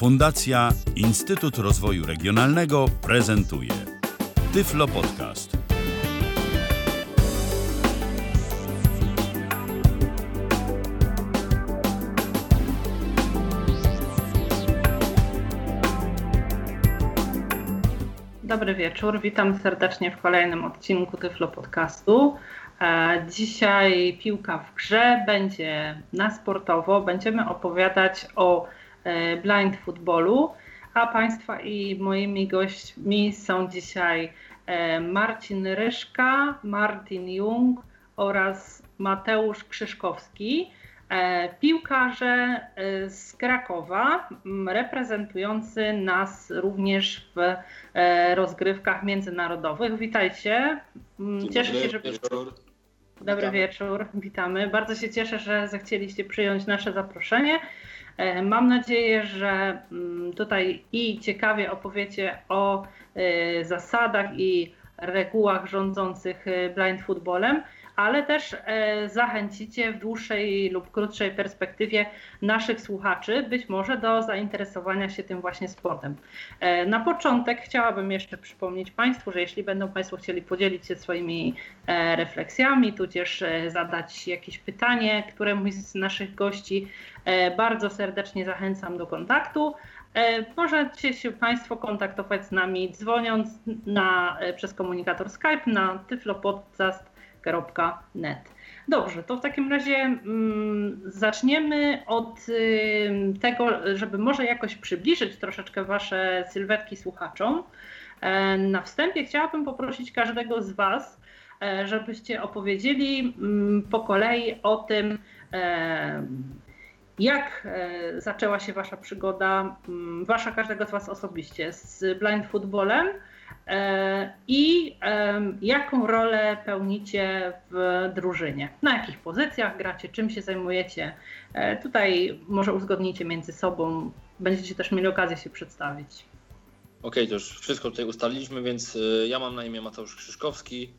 Fundacja Instytut Rozwoju Regionalnego prezentuje Tyflo Podcast. Dobry wieczór, witam serdecznie w kolejnym odcinku Tyflo Podcastu. E, dzisiaj piłka w grze, będzie na sportowo, będziemy opowiadać o blind footballu, a Państwa i moimi gośćmi są dzisiaj e, Marcin Ryszka, Martin Jung oraz Mateusz Krzyszkowski. Piłkarze z Krakowa, reprezentujący nas również w rozgrywkach międzynarodowych. Witajcie. Cieszę się, że. Dobry Witamy. wieczór, witamy. Bardzo się cieszę, że zechcieliście przyjąć nasze zaproszenie. E, mam nadzieję, że mm, tutaj i ciekawie opowiecie o e, zasadach i regułach rządzących e, blind footballem, ale też e, zachęcicie w dłuższej lub krótszej perspektywie naszych słuchaczy być może do zainteresowania się tym właśnie sportem. E, na początek chciałabym jeszcze przypomnieć Państwu, że jeśli będą Państwo chcieli podzielić się swoimi e, refleksjami, tudzież zadać jakieś pytanie któremuś z naszych gości, bardzo serdecznie zachęcam do kontaktu. Możecie się Państwo kontaktować z nami dzwoniąc na, przez komunikator Skype na tyflopodcast net. Dobrze, to w takim razie mm, zaczniemy od y, tego, żeby może jakoś przybliżyć troszeczkę Wasze sylwetki słuchaczom. E, na wstępie chciałabym poprosić każdego z Was, e, żebyście opowiedzieli mm, po kolei o tym, e, jak e, zaczęła się Wasza przygoda, mm, Wasza każdego z Was osobiście z blind footballem i jaką rolę pełnicie w drużynie. Na jakich pozycjach gracie, czym się zajmujecie. E, tutaj może uzgodnijcie między sobą, będziecie też mieli okazję się przedstawić. Okej, okay, to już wszystko tutaj ustaliliśmy, więc e, ja mam na imię Mateusz Krzyszkowski.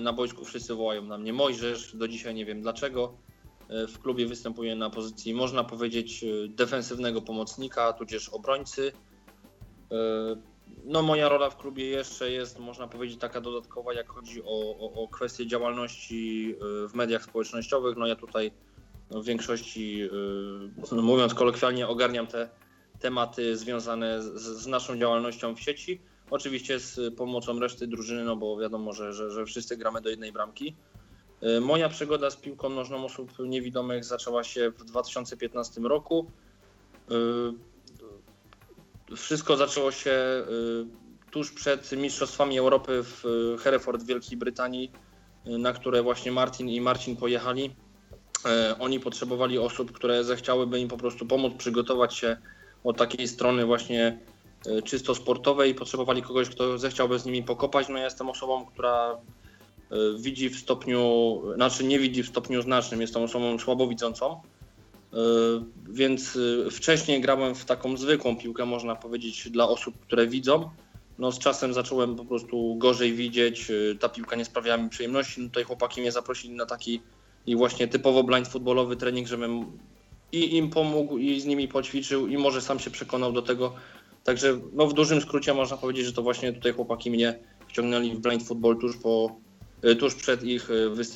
Na boisku wszyscy wołają na mnie Mojżesz, do dzisiaj nie wiem dlaczego. W klubie występuję na pozycji, można powiedzieć, defensywnego pomocnika, tudzież obrońcy no moja rola w klubie jeszcze jest, można powiedzieć, taka dodatkowa, jak chodzi o, o, o kwestie działalności y, w mediach społecznościowych. No ja tutaj no, w większości, y, mówiąc kolokwialnie, ogarniam te tematy związane z, z, naszą działalnością w sieci. Oczywiście z pomocą reszty drużyny, no bo wiadomo, że, że, że wszyscy gramy do jednej bramki. Y, moja przygoda z piłką nożną osób niewidomych zaczęła się w 2015 roku. Wszystko zaczęło się y, tuż przed Mistrzostwami Europy w y, Hereford w Wielkiej Brytanii, y, na które właśnie Martin i Marcin pojechali. Oni potrzebowali osób, które zechciałyby im po prostu pomóc przygotować się od takiej strony właśnie czysto sportowej. Potrzebowali kogoś, kto zechciałby z nimi pokopać. No ja jestem osobą, która widzi w stopniu, znaczy nie widzi w stopniu znacznym, jestem osobą słabowidzącą. E, więc e, wcześniej grałem w taką zwykłą piłkę, można powiedzieć, dla osób, które widzą. No z czasem zacząłem po prostu gorzej widzieć, e, ta piłka nie sprawiała mi przyjemności. No tutaj chłopaki mnie zaprosili na taki i właśnie typowo blind futbolowy trening, żebym i im pomógł, i z nimi poćwiczył, i może sam się przekonał do tego. Także no w dużym skrócie można powiedzieć, że to właśnie tutaj chłopaki mnie wciągnęli w blind football tuż, po, tuż przed ich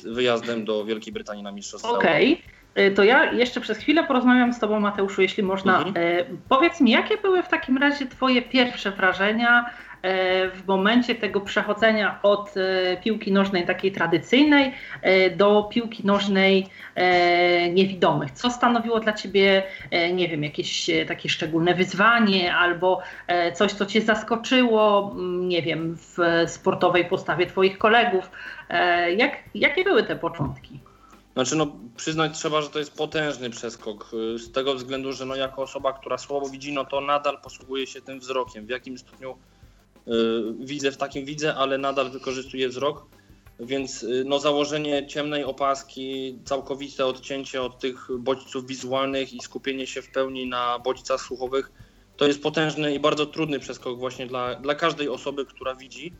wyjazdem do Wielkiej Brytanii na Mistrzostwa. Okej. Okay. Y, to ja jeszcze przez chwilę porozmawiam z Tobą, Mateuszu, jeśli można. Mhm. Y, powiedz mi, jakie były w takim razie Twoje pierwsze wrażenia y, w momencie tego przechodzenia od piłki nożnej takiej tradycyjnej do piłki nożnej niewidomych? Co stanowiło dla Ciebie, nie wiem, jakieś takie szczególne wyzwanie albo coś, co Cię zaskoczyło, nie wiem, w sportowej postawie Twoich kolegów? Jak, jakie były te początki? Znaczy, no, przyznać trzeba, że to jest potężny przeskok. Y, z tego względu, że no, jako osoba, która słabo widzi, no to nadal posługuje się tym wzrokiem. W jakim stopniu y, widzę, w takim widzę, ale nadal wykorzystuję wzrok. Więc y, no, założenie ciemnej opaski, całkowite odcięcie od tych bodźców wizualnych i skupienie się w pełni na bodźcach słuchowych, to jest potężny i bardzo trudny przeskok właśnie dla, dla każdej osoby, która widzi.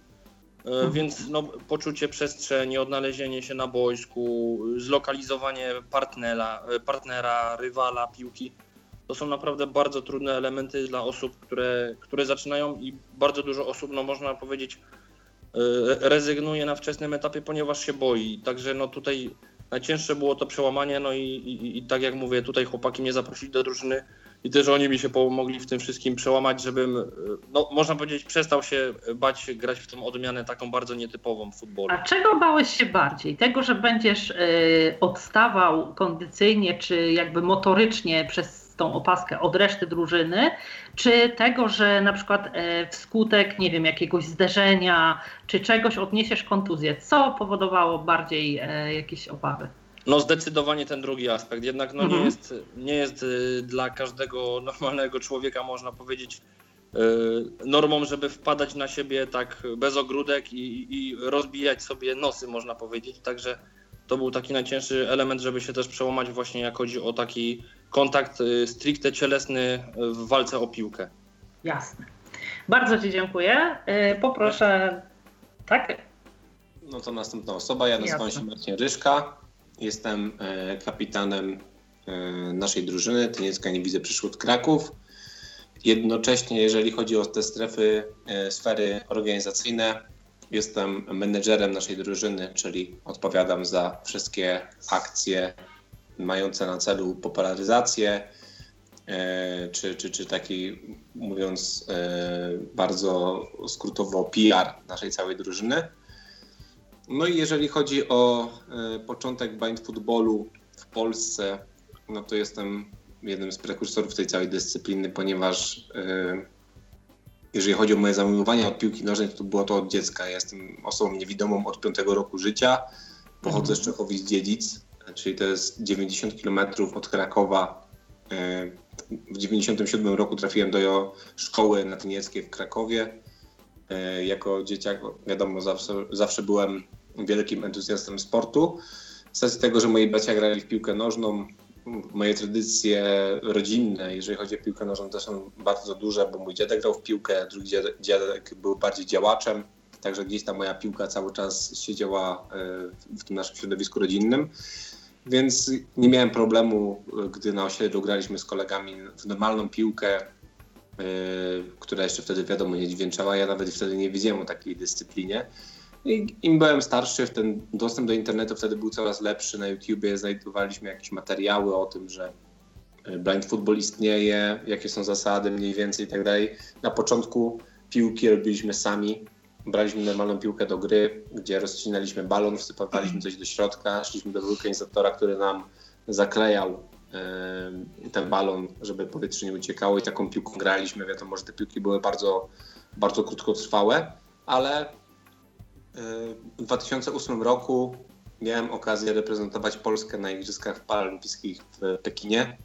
E. Więc no, poczucie przestrzeni, odnalezienie się na boisku, zlokalizowanie partnera, e, partnera, rywala, piłki, to są naprawdę bardzo trudne elementy dla osób, które, które zaczynają i bardzo dużo osób, no można powiedzieć, e, rezygnuje na wczesnym etapie, ponieważ się boi. Także no tutaj najcięższe było to przełamanie, no i, i, i tak jak mówię, tutaj chłopaki mnie zaprosili do drużyny i też oni mi się pomogli w tym wszystkim przełamać, żebym, e, no można powiedzieć, przestał się bać grać w tą odmianę taką bardzo nietypową w futbolu. A czego bałeś się bardziej? Tego, że będziesz y, odstawał kondycyjnie czy jakby motorycznie przez tą opaskę od reszty drużyny, czy tego, że na przykład y, wskutek, nie wiem, jakiegoś zderzenia, czy czegoś odniesiesz kontuzję? Co powodowało bardziej jakieś obawy? No zdecydowanie ten drugi aspekt. Jednak no, Mhm. nie, jest, nie jest y, dla każdego normalnego człowieka, można powiedzieć, y, normą, żeby wpadać na siebie tak bez ogródek i, i rozbijać sobie nosy, można powiedzieć. Także to był taki najcięższy element, żeby się też przełamać właśnie jak chodzi o taki kontakt y, stricte cielesny w walce o piłkę. Jasne. Bardzo Ci dziękuję. Poproszę. Tak? No to następna osoba. Ja nazywam Jasne. się Marcin Ryszka. Jestem e, kapitanem e, naszej drużyny. Tyniecka nie widzę przyszłód Kraków. Jednocześnie, jeżeli chodzi o te strefy, e, sfery organizacyjne, jestem menedżerem naszej drużyny, czyli odpowiadam za wszystkie akcje mające na celu popularyzację, czy, czy, czy taki, mówiąc bardzo skrótowo, PR naszej całej drużyny. No i jeżeli chodzi o e, początek blind footballu w Polsce, no to jestem jednym z prekursorów tej całej dyscypliny, ponieważ e, jeżeli chodzi o moje zamiłowanie od piłki nożnej, to było to od dziecka. Ja jestem osobą niewidomą od 5 roku życia. Pochodzę z Czechowic-Dziedzic, czyli to jest 90 km od Krakowa. E, W 97 roku trafiłem do szkoły natynieckiej w Krakowie. Jako dzieciak, wiadomo, zawsze, zawsze byłem wielkim entuzjastem sportu. Z tego, że moi bracia grali w piłkę nożną, moje tradycje rodzinne, jeżeli chodzi o piłkę nożną, też są bardzo duże, bo mój dziadek grał w piłkę, drugi dziadek, był bardziej działaczem, także gdzieś ta moja piłka cały czas siedziała e, w tym naszym środowisku rodzinnym. Więc nie miałem problemu, gdy na osiedlu graliśmy z kolegami w normalną piłkę, e, która jeszcze wtedy wiadomo nie dźwięczała. Ja nawet wtedy nie wiedziałem o takiej dyscyplinie. I im byłem starszy, ten dostęp do internetu wtedy był coraz lepszy. Na YouTubie znajdowaliśmy jakieś materiały o tym, że e, blind football istnieje, jakie są zasady mniej więcej i tak dalej. Na początku piłki robiliśmy sami. Braliśmy normalną piłkę do gry, gdzie rozcinaliśmy balon, wsypywaliśmy coś do środka, szliśmy do wulkanizatora, który nam zaklejał e, ten balon, żeby powietrze nie uciekało i taką piłką graliśmy. Wiadomo, że te piłki były bardzo, bardzo krótkotrwałe, ale w 2008 roku miałem okazję reprezentować Polskę na Igrzyskach Paralimpijskich w Pekinie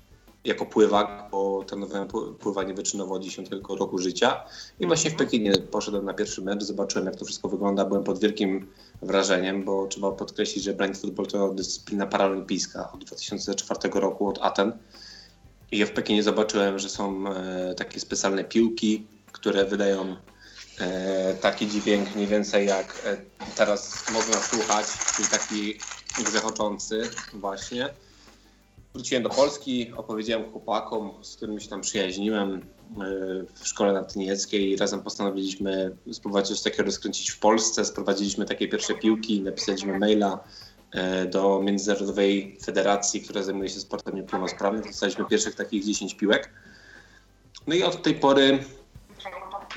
jako pływak, bo trenowałem pły- pływanie wyczynowo od 10 roku życia. I właśnie w Pekinie poszedłem na pierwszy mecz, zobaczyłem jak to wszystko wygląda, byłem pod wielkim wrażeniem, bo trzeba podkreślić, że blind football to dyscyplina paralimpijska od 2004 roku, od Aten. I ja w Pekinie zobaczyłem, że są e, takie specjalne piłki, które wydają taki dźwięk mniej więcej jak e, teraz można słuchać, czyli taki grzechoczący właśnie. Wróciłem do Polski, opowiedziałem chłopakom, z którymi się tam przyjaźniłem e, w szkole natynieckiej i razem postanowiliśmy spróbować coś takiego rozkręcić w Polsce. Sprowadziliśmy takie pierwsze piłki, napisaliśmy maila e, do Międzynarodowej Federacji, która zajmuje się sportem niepełnosprawnym. Dostaliśmy pierwszych takich 10 piłek. No i od tej pory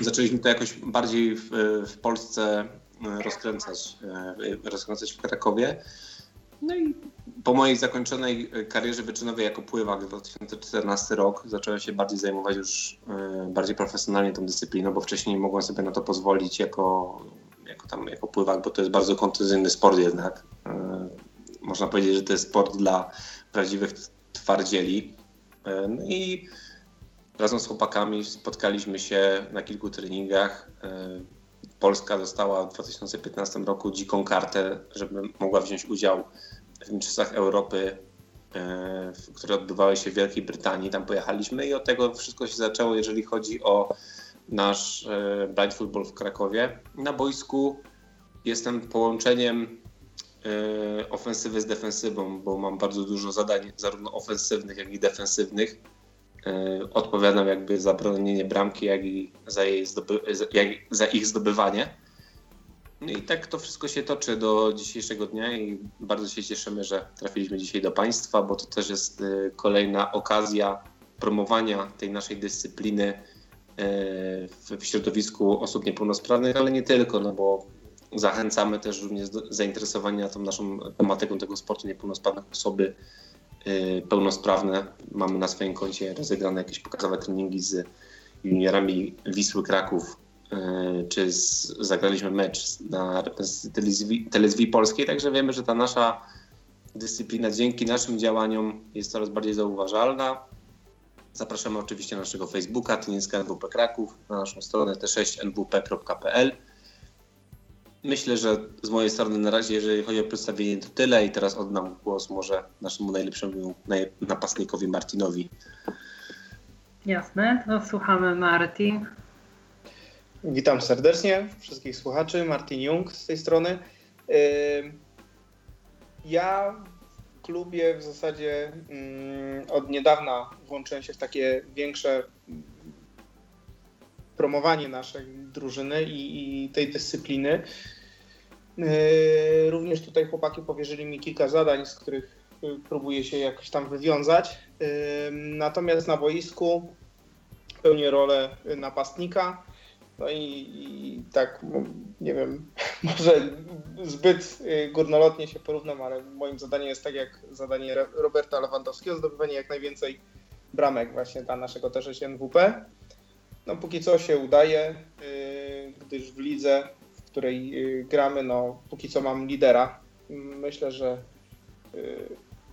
zaczęliśmy to jakoś bardziej w, w Polsce e, rozkręcać, e, rozkręcać w Krakowie. No i po mojej zakończonej e, karierze wyczynowej jako pływak w 2014 rok zacząłem się bardziej zajmować już bardziej profesjonalnie tą dyscypliną, bo wcześniej nie mogłem sobie na to pozwolić jako, jako, tam, jako pływak, bo to jest bardzo kontuzyjny sport jednak. Można powiedzieć, że to jest sport dla prawdziwych twardzieli. No i razem z chłopakami spotkaliśmy się na kilku treningach. E, Polska dostała w 2015 roku dziką kartę, żeby mogła wziąć udział w Mistrzostwach Europy, e, które odbywały się w Wielkiej Brytanii. Tam pojechaliśmy i od tego wszystko się zaczęło, jeżeli chodzi o nasz e, blind football w Krakowie. Na boisku jestem połączeniem ofensywy z defensywą, bo mam bardzo dużo zadań zarówno ofensywnych, jak i defensywnych. Odpowiadam jakby za bronienie bramki, jak i za, jej zdoby, jak, za ich zdobywanie. No i tak to wszystko się toczy do dzisiejszego dnia i bardzo się cieszymy, że trafiliśmy dzisiaj do Państwa, bo to też jest kolejna okazja promowania tej naszej dyscypliny w środowisku osób niepełnosprawnych, ale nie tylko, no bo zachęcamy też również do zainteresowania tą naszą tematyką tego sportu niepełnosprawnych osoby y, pełnosprawne. Mamy na swoim koncie rozegrane jakieś pokazowe treningi z juniorami Wisły Kraków, y, czy z, zagraliśmy mecz na telewizji polskiej, także wiemy, że ta nasza dyscyplina dzięki naszym działaniom jest coraz bardziej zauważalna. Zapraszamy oczywiście na naszego Facebooka, Tyniecka NWP Kraków, na naszą stronę t6nwp.pl. Myślę, że z mojej strony na razie, jeżeli chodzi o przedstawienie, to tyle i teraz oddam głos może naszemu najlepszemu napastnikowi Martinowi. Jasne, to słuchamy Martin. Witam serdecznie wszystkich słuchaczy. Martin Jung z tej strony. Ja w klubie w zasadzie mm, od niedawna włączyłem się w takie większe promowanie naszej drużyny i, i tej dyscypliny. Yy, również tutaj chłopaki powierzyli mi kilka zadań, z których yy, próbuję się jakoś tam wywiązać. Yy, natomiast na boisku pełnię rolę napastnika. No i, i, tak, nie wiem, może zbyt górnolotnie się porównam, ale moim zadaniem jest tak jak zadanie Roberta Lewandowskiego, zdobywanie jak najwięcej bramek właśnie dla naszego też NWP. No póki co się udaje, y, gdyż w lidze, w której y, gramy, no póki co mam lidera. Myślę, że y,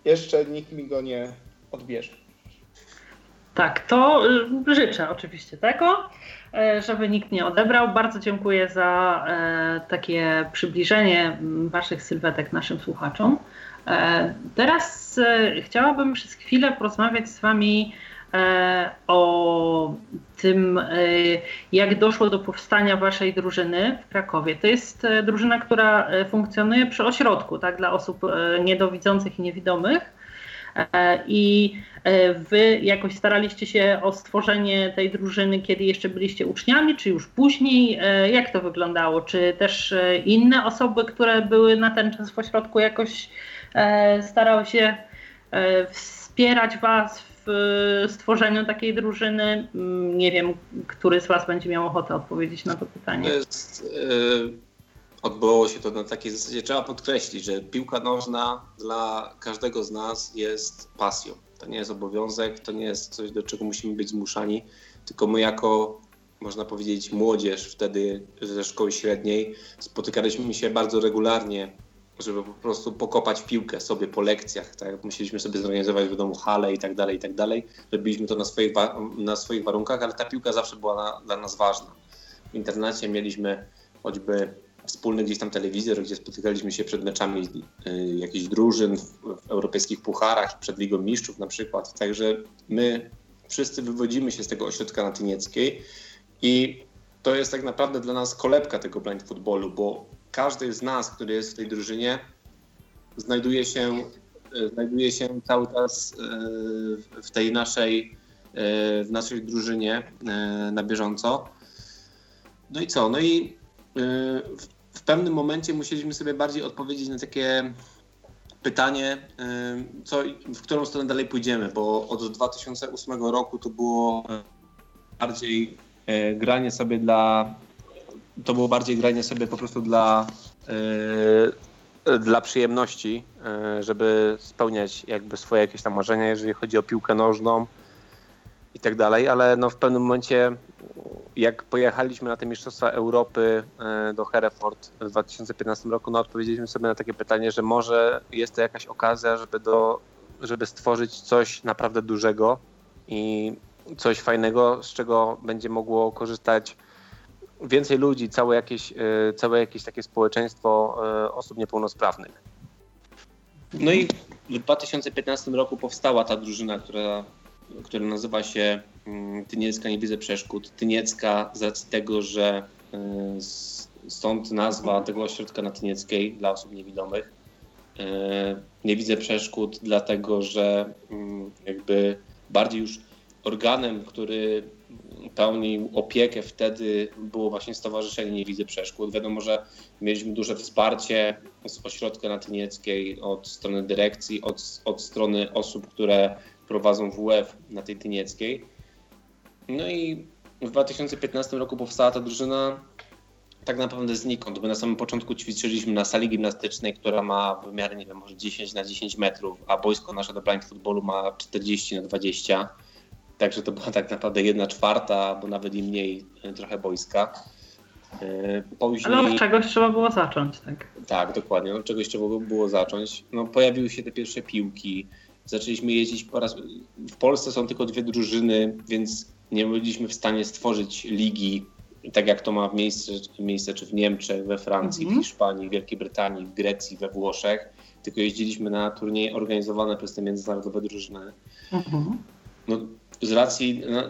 jeszcze nikt mi go nie odbierze. Tak, to życzę oczywiście tego, żeby nikt nie odebrał. Bardzo dziękuję za takie przybliżenie Waszych sylwetek naszym słuchaczom. Teraz chciałabym przez chwilę porozmawiać z Wami o tym, e, jak doszło do powstania waszej drużyny w Krakowie. To jest e, drużyna, która funkcjonuje przy ośrodku tak, dla osób niedowidzących i niewidomych. I wy jakoś staraliście się o stworzenie tej drużyny, kiedy jeszcze byliście uczniami, czy już później? Jak to wyglądało? Czy też inne osoby, które były na ten czas w ośrodku, jakoś starały się wspierać was w stworzeniu takiej drużyny? Mm, nie wiem, który z Was będzie miał ochotę odpowiedzieć na to pytanie. To jest, yy, odbyło się to na takiej zasadzie, trzeba podkreślić, że piłka nożna dla każdego z nas jest pasją. To nie jest obowiązek, to nie jest coś, do czego musimy być zmuszani, tylko my jako można powiedzieć, młodzież wtedy ze szkoły średniej spotykaliśmy się bardzo regularnie żeby po prostu pokopać piłkę sobie po lekcjach, tak? Musieliśmy sobie zorganizować w domu halę i tak dalej, i tak dalej. Robiliśmy to na swoich, na swoich warunkach, ale ta piłka zawsze była na, dla nas ważna. W internacie mieliśmy choćby wspólny gdzieś tam telewizor, gdzie spotykaliśmy się przed meczami y, jakichś drużyn w, w europejskich pucharach, przed Ligą Mistrzów na przykład. Także my wszyscy wywodzimy się z tego ośrodka na Tynieckiej i to jest tak naprawdę dla nas kolebka tego blind footballu, bo każdy z nas, który jest w tej drużynie, znajduje się, e, znajduje się cały czas e, w tej naszej, e, w naszej drużynie na bieżąco. No i co? No i w pewnym momencie musieliśmy sobie bardziej odpowiedzieć na takie pytanie, co, w którą stronę dalej pójdziemy, bo od 2008 roku to było bardziej granie sobie dla to było bardziej granie sobie po prostu dla, yy, dla przyjemności, yy, żeby spełniać jakby swoje jakieś tam marzenia, jeżeli chodzi o piłkę nożną i tak dalej, ale no w pewnym momencie jak pojechaliśmy na te Mistrzostwa Europy yy, do Hereford w 2015 roku, no odpowiedzieliśmy sobie na takie pytanie, że może jest to jakaś okazja, żeby, do, żeby stworzyć coś naprawdę dużego i coś fajnego, z czego będzie mogło korzystać więcej ludzi, całe jakieś, e, całe jakieś takie społeczeństwo e, osób niepełnosprawnych. No i w 2015 roku powstała ta drużyna, która, która nazywa się mm, Tyniecka Nie Widzę Przeszkód. Tyniecka z racji tego, że e, stąd nazwa tego ośrodka na Tynieckiej dla osób niewidomych. Nie widzę przeszkód, dlatego że mm, jakby bardziej już organem, który pełnił opiekę wtedy było właśnie Stowarzyszenie Nie Widzę Przeszkód. Wiadomo, że mieliśmy duże wsparcie z ośrodka natynieckiej, od strony dyrekcji, od, od strony osób, które prowadzą WF na tej tynieckiej. No i w 2015 roku powstała ta drużyna tak naprawdę znikąd. My na samym początku ćwiczyliśmy na sali gimnastycznej, która ma wymiary, nie wiem, może 10 na 10 metrów, a boisko nasze do blind footballu ma 40 na 20. Także to była tak naprawdę jedna czwarta, bo nawet i mniej e, trochę boiska. E, później... Ale od czegoś trzeba było zacząć, tak? Tak, dokładnie. Od czegoś trzeba było zacząć. No, pojawiły się te pierwsze piłki. Zaczęliśmy jeździć po raz... W Polsce są tylko dwie drużyny, więc nie byliśmy w stanie stworzyć ligi, tak jak to ma miejsce, miejsce czy w Niemczech, we Francji, mm -hmm. w mhm. Hiszpanii, w Wielkiej Brytanii, w Grecji, we Włoszech. Tylko jeździliśmy na turnieje organizowane przez te międzynarodowe drużyny. Mm -hmm. No, z racji. No,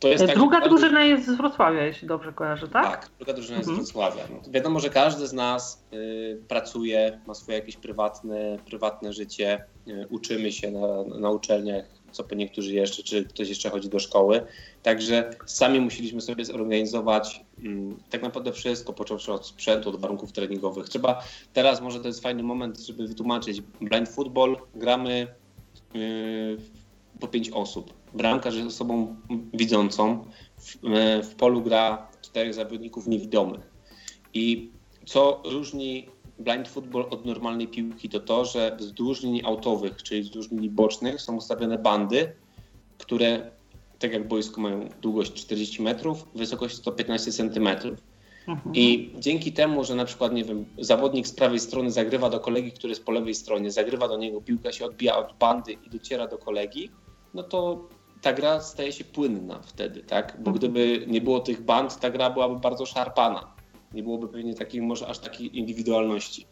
to jest tak, druga drużyna jest z Wrocławia, jeśli dobrze kojarzę, tak? Tak, druga drużyna jest mhm. z Wrocławia. No, wiadomo, że każdy z nas y, pracuje, ma swoje jakieś prywatne, prywatne życie, y, uczymy się na, na uczelniach, co po niektórzy jeszcze, czy ktoś jeszcze chodzi do szkoły. Także sami musieliśmy sobie zorganizować y, tak naprawdę wszystko, począwszy od sprzętu, od warunków treningowych. Trzeba, teraz może to jest fajny moment, żeby wytłumaczyć, blind football gramy y, po pięć osób. Bramkarz jest osobą widzącą. W, w polu gra czterech zawodników niewidomych. I co różni blind football od normalnej piłki, to to, że wzdłuż linii autowych, czyli wzdłuż linii bocznych są ustawione bandy, które, tak jak boisko, mają długość 40 metrów, wysokość 115 centymetrów. Mhm. I dzięki temu, że na przykład, nie wiem, zawodnik z prawej strony zagrywa do kolegi, który jest po lewej stronie, zagrywa do niego, piłka się odbija od bandy i dociera do kolegi, no to ta gra staje się płynna wtedy, tak? Bo mhm. gdyby nie było tych band, ta gra byłaby bardzo szarpana. Nie byłoby pewnie takiej, może aż takiej indywidualności.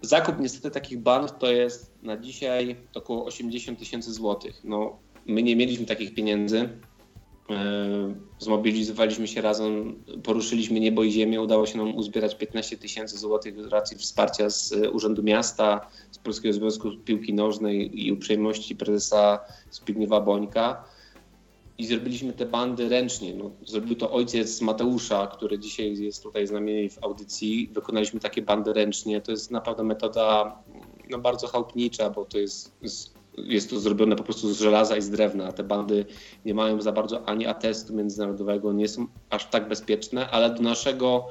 Zakup niestety takich band to jest na dzisiaj około 80 tysięcy złotych. No, my nie mieliśmy takich pieniędzy. E, zmobilizowaliśmy się razem, poruszyliśmy niebo i ziemię. Udało się nam uzbierać 15 tysięcy złotych z racji wsparcia z Urzędu Miasta, z Polskiego Związku Piłki Nożnej i uprzejmości prezesa Zbigniewa Bońka. I zrobiliśmy te bandy ręcznie. No, zrobił to ojciec Mateusza, który dzisiaj jest tutaj z nami w audycji. Wykonaliśmy takie bandy ręcznie. To jest naprawdę metoda no, bardzo chałupnicza, bo to jest, jest to zrobione po prostu z żelaza i z drewna. Te bandy nie mają za bardzo ani atestu międzynarodowego, nie są aż tak bezpieczne, ale do naszego,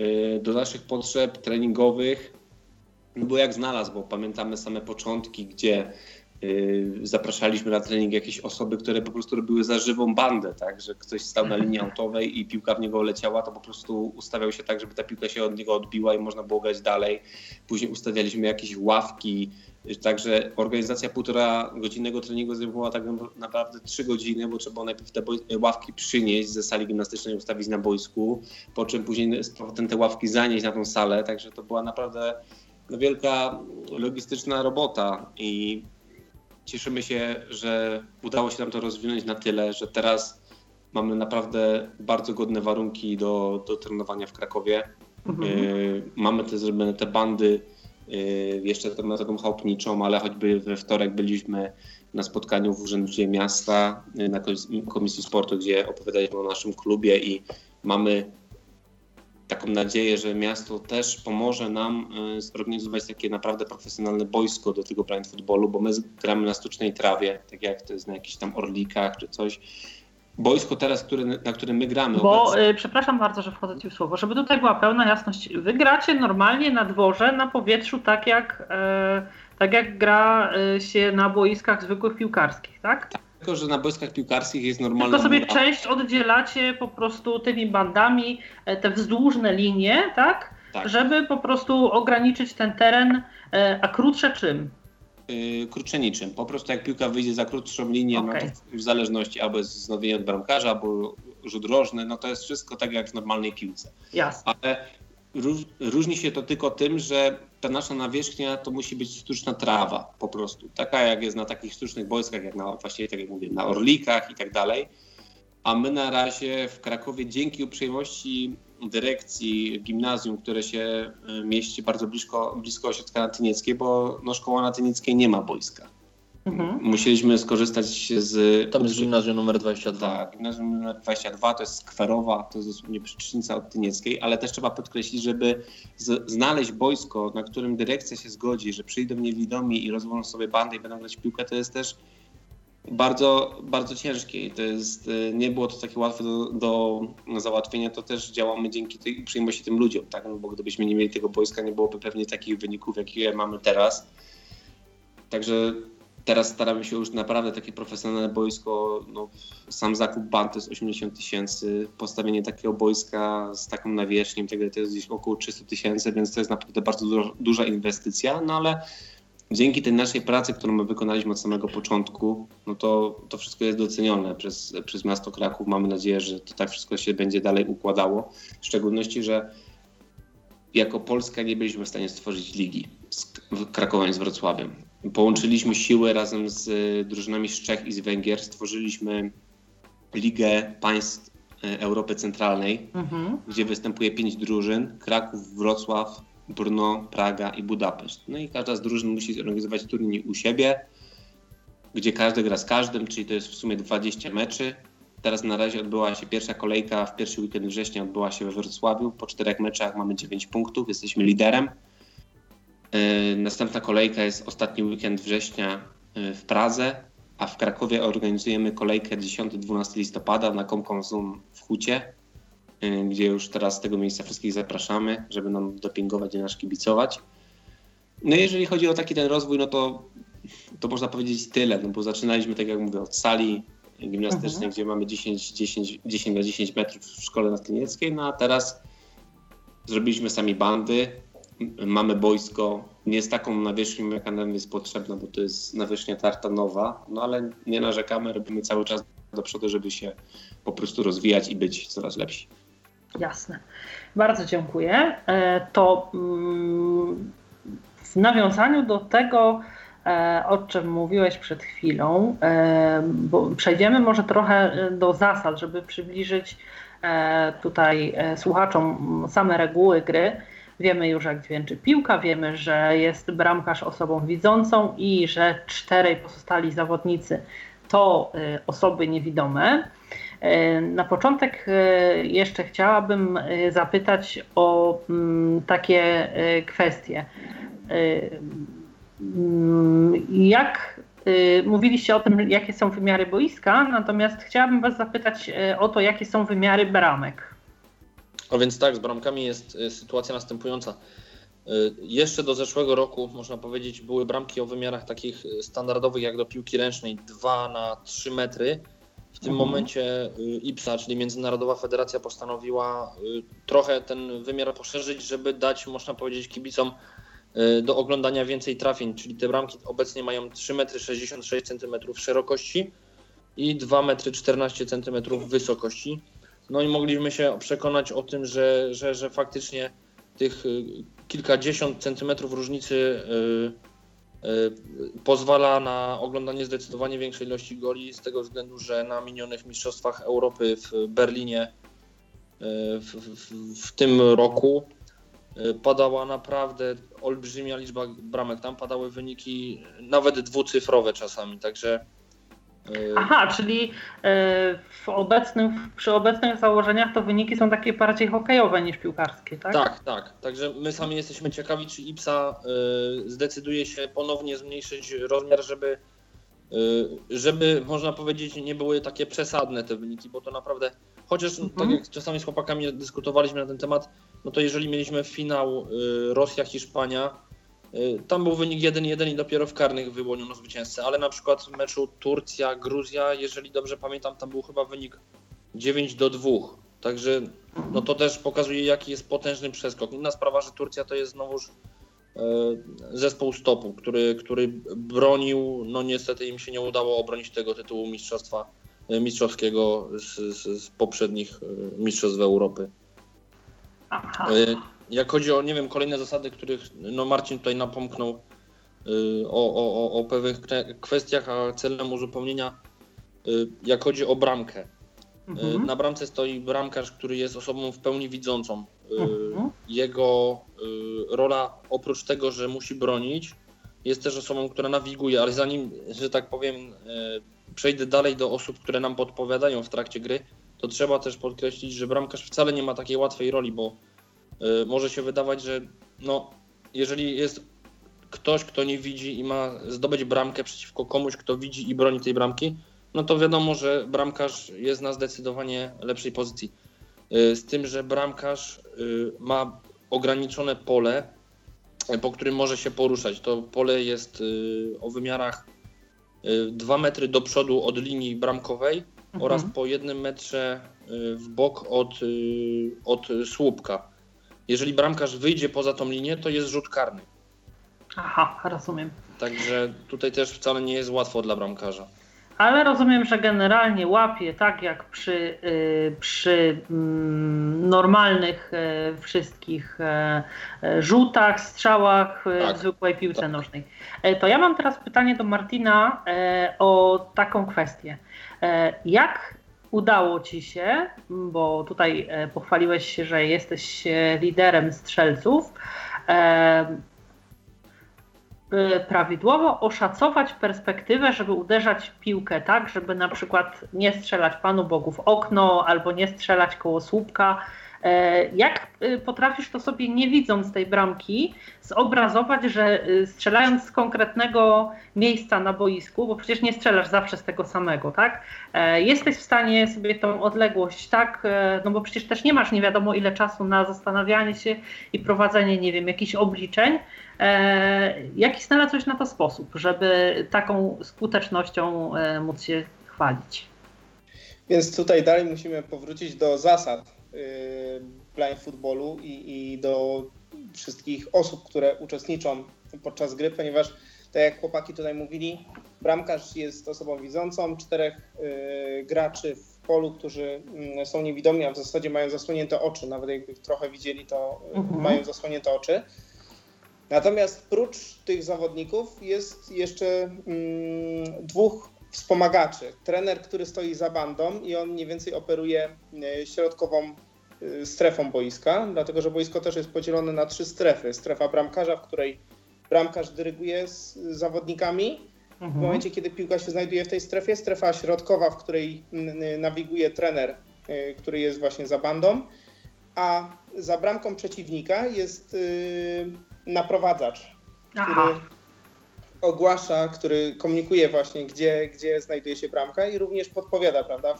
y, do naszych potrzeb treningowych no bo jak znalazł, bo pamiętamy same początki, gdzie y, zapraszaliśmy na trening jakieś osoby, które po prostu robiły za żywą bandę, tak, że ktoś stał na linii autowej i piłka w niego leciała, to po prostu ustawiał się tak, żeby ta piłka się od niego odbiła i można było grać dalej. Później ustawialiśmy jakieś ławki, Także organizacja półtora godzinnego treningu zajmowała tak naprawdę trzy godziny, bo trzeba najpierw te ławki przynieść ze sali gimnastycznej, ustawić na boisku, po czym później z powrotem te ławki zanieść na tą salę. Także to była naprawdę no, wielka logistyczna robota i cieszymy się, że udało się nam to rozwinąć na tyle, że teraz mamy naprawdę bardzo godne warunki do, do trenowania w Krakowie. Mhm. Y, mamy te zrobione te bandy jeszcze tą metodą chałupniczą, ale choćby we wtorek byliśmy na spotkaniu w Urzędzie Miasta y, na Komisji Sportu, gdzie opowiadaliśmy o naszym klubie i mamy taką nadzieję, że miasto też pomoże nam e, zorganizować takie naprawdę profesjonalne boisko do tego blind footballu, bo my gramy na sztucznej trawie, tak jak to jest na jakichś tam orlikach czy coś. Boisko teraz, który, na którym my gramy. Bo y, przepraszam bardzo, że wchodzę ci w słowo, żeby tutaj była pełna jasność. Wy gracie normalnie na dworze, na powietrzu, tak jak, y, tak jak gra y, się na boiskach zwykłych piłkarskich, tak? tak tylko, że na boiskach piłkarskich jest normalna Tylko sobie mura. część oddzielacie po prostu tymi bandami, e, te wzdłużne linie, tak? tak. Żeby po prostu ograniczyć ten teren, e, a krótsze czym? Yy, krótsze niczym. Po prostu jak piłka wyjdzie za krótszą linię, okay. no w zależności albo jest wznowienie od bramkarza, albo rzut rożny, no to jest wszystko tak jak w normalnej piłce. Jasne. Ale róż, różni się to tylko tym, że ta nasza nawierzchnia to musi być sztuczna trawa po prostu. Taka jak jest na takich sztucznych boiskach, jak na właśnie tak jak mówię, na orlikach i tak dalej. A my na razie w Krakowie dzięki uprzejmości dyrekcji gimnazjum, które się y, mieści bardzo blisko, blisko ośrodka Natynieckiej, bo no, szkoła Natynieckiej nie ma boiska. Mhm. Musieliśmy skorzystać z... Tam jest gimnazjum numer 22. Tak, gimnazjum numer 22 to jest skwerowa, to jest dosłownie przyczynica od Tynieckiej, ale też trzeba podkreślić, żeby z, znaleźć boisko, na którym dyrekcja się zgodzi, że przyjdą niewidomi i rozwożą sobie bandy i będą grać piłkę, to jest też bardzo, bardzo ciężkie i to jest, y, nie było to takie łatwe do, do załatwienia, to też działamy dzięki tej tym ludziom, tak? No bo gdybyśmy nie mieli tego boiska, nie byłoby pewnie takich wyników, jakie mamy teraz. Także teraz staramy się już naprawdę takie profesjonalne boisko, no, sam zakup band to jest 80 tysięcy, postawienie takiego boiska z taką nawierzchnią, tego to jest gdzieś około 300 tysięcy, więc to jest naprawdę bardzo duża, duża inwestycja, no ale dzięki tej naszej pracy, którą my wykonaliśmy od samego początku, no to, to wszystko jest docenione przez, przez miasto Kraków. Mamy nadzieję, że to tak wszystko się będzie dalej układało. W szczególności, że jako Polska nie byliśmy w stanie stworzyć ligi z Krakowem z Wrocławiem. Połączyliśmy siły razem z drużynami z Czech i z Węgier, stworzyliśmy Ligę Państw e, Europy Centralnej, mhm. gdzie występuje pięć drużyn: Kraków, Wrocław, Brno, Praga i Budapeszt. No i każda z drużyn musi zorganizować turniej u siebie, gdzie każdy gra z każdym, czyli to jest w sumie 20 meczy. Teraz na razie odbyła się pierwsza kolejka, w pierwszy weekend września odbyła się we Wrocławiu. Po czterech meczach mamy 9 punktów, jesteśmy liderem. Yy, następna kolejka jest ostatni weekend września yy, w Pradze, a w Krakowie organizujemy kolejkę 10-12 listopada na Comcom w Hucie. Y, gdzie już teraz z tego miejsca wszystkich zapraszamy, żeby nam dopingować i nas kibicować. No i jeżeli chodzi o taki ten rozwój, no to, to można powiedzieć tyle, no bo zaczynaliśmy, tak jak mówię, od sali gimnastycznej, mhm. gdzie mamy 10, 10, 10 na 10 metrów w szkole nastynieckiej, no a teraz zrobiliśmy sami bandy, mamy boisko, nie z taką nawierzchnią, jaka nam jest potrzebna, bo to jest nawierzchnia tartanowa, no ale nie narzekamy, robimy cały czas do przodu, żeby się po prostu rozwijać i być coraz lepsi. Jasne. Bardzo dziękuję. E, to mm, w nawiązaniu do tego, e, o czym mówiłeś przed chwilą, e, bo przejdziemy może trochę do zasad, żeby przybliżyć tutaj słuchaczom same reguły gry. Wiemy już, jak dźwięczy piłka, wiemy, że jest bramkarz osobą widzącą i że czterej pozostali zawodnicy to osoby niewidome. E, na początek e, jeszcze chciałabym e, zapytać o mm, takie kwestie. Mm, jak mówiliście o tym, jakie są wymiary boiska, natomiast chciałabym Was zapytać o to, jakie są wymiary bramek. A więc tak, z bramkami jest sytuacja następująca. Jeszcze do zeszłego roku, można powiedzieć, były bramki o wymiarach takich standardowych jak do piłki ręcznej 2 na 3 metry w tym mhm. momencie y, IPSA, czyli Międzynarodowa Federacja, postanowiła y, trochę ten wymiar poszerzyć, żeby dać, można powiedzieć, kibicom y, do oglądania więcej trafień, czyli te bramki obecnie mają 3,66 m szerokości i 2,14 m wysokości. No i mogliśmy się przekonać o tym, że, że, że faktycznie tych kilkadziesiąt centymetrów różnicy pozwala na oglądanie zdecydowanie większej ilości goli z tego względu, że na minionych Mistrzostwach Europy w Berlinie y, w, w, w tym roku y, padała naprawdę olbrzymia liczba bramek. Tam padały wyniki nawet dwucyfrowe czasami, także Aha, czyli yy, w obecnym, przy obecnych założeniach to wyniki są takie bardziej hokejowe niż piłkarskie, tak? Tak, tak. Także my sami jesteśmy ciekawi, czy IPSA yy, zdecyduje się ponownie zmniejszyć rozmiar, żeby, żeby można powiedzieć nie były takie przesadne te wyniki, bo to naprawdę, chociaż mhm. tak jak czasami z chłopakami dyskutowaliśmy na ten temat, no to jeżeli mieliśmy finał Rosja-Hiszpania, Y, tam był wynik 1-1 i dopiero w karnych wyłoniono zwycięzcę, ale na przykład w meczu Turcja-Gruzja, jeżeli dobrze pamiętam, tam był chyba wynik 9 do 2. Także no to też pokazuje, jaki jest potężny przeskok. Inna sprawa, że Turcja to jest znowuż e, zespół stopu, który, który bronił, no niestety im się nie udało obronić tego tytułu mistrzostwa e, mistrzowskiego z, z, z poprzednich mistrzostw Europy. Aha. Jak chodzi o, nie wiem, kolejne zasady, których no Marcin tutaj napomknął y, o, o, o pewnych kwestiach, a celem uzupełnienia, y, jak chodzi o bramkę. Y, mhm. Na bramce stoi bramkarz, który jest osobą w pełni widzącą. Mhm. Jego rola, oprócz tego, że musi bronić, jest też osobą, która nawiguje, ale zanim, że tak powiem, przejdę dalej do osób, które nam podpowiadają w trakcie gry, to trzeba też podkreślić, że bramkarz wcale nie ma takiej łatwej roli, bo może się wydawać, że no, jeżeli jest ktoś, kto nie widzi i ma zdobyć bramkę przeciwko komuś, kto widzi i broni tej bramki, no to wiadomo, że bramkarz jest na zdecydowanie lepszej pozycji. Y, z tym, że bramkarz y, ma ograniczone pole, y, po którym może się poruszać. To pole jest o wymiarach 2 metry do przodu od linii bramkowej mhm. oraz po jednym metrze w bok od, od słupka. Jeżeli bramkarz wyjdzie poza tą linię, to jest rzut karny. Aha, rozumiem. Także tutaj też wcale nie jest łatwo dla bramkarza. Ale rozumiem, że generalnie łapie tak jak przy, y, przy mm, normalnych y, wszystkich y, rzutach, strzałach tak, w zwykłej piłce tak. nożnej. E, to ja mam teraz pytanie do Martina e, o taką kwestię. E, jak udało Ci się, bo tutaj pochwaliłeś się, że jesteś liderem strzelców, Y, prawidłowo oszacować perspektywę, żeby uderzać piłkę tak, żeby na przykład nie strzelać Panu Bogu w okno albo nie strzelać koło słupka. E, jak y, potrafisz to sobie nie widząc tej bramki zobrazować, że y, strzelając z konkretnego miejsca na boisku, bo przecież nie strzelasz zawsze z tego samego, tak? E, jesteś w stanie sobie tą odległość, tak? E, no bo przecież też nie masz nie wiadomo ile czasu na zastanawianie się i prowadzenie, nie wiem, jakichś obliczeń. Jaki znalazłeś na to sposób, żeby taką skutecznością móc się chwalić? Więc tutaj dalej musimy powrócić do zasad blind footballu i, i do wszystkich osób, które uczestniczą podczas gry, ponieważ tak jak chłopaki tutaj mówili, bramkarz jest osobą widzącą, czterech y, graczy w polu, którzy y, są niewidomi, a w zasadzie mają zasłonięte oczy, nawet jakby trochę widzieli, to y, mhm. mają zasłonięte oczy. Natomiast prócz tych zawodników jest jeszcze mm, dwóch wspomagaczy. Trener, który stoi za bandą i on mniej więcej operuje e, środkową e, strefą boiska, dlatego że boisko też jest podzielone na trzy strefy. Strefa bramkarza, w której bramkarz dyryguje z zawodnikami. Mhm. W momencie, kiedy piłka się znajduje w tej strefie, strefa środkowa, w której nawiguje trener, e, który jest właśnie za bandą, a za bramką przeciwnika jest naprowadzacz, który ogłasza, który komunikuje właśnie, gdzie, gdzie znajduje się bramka i również podpowiada, prawda,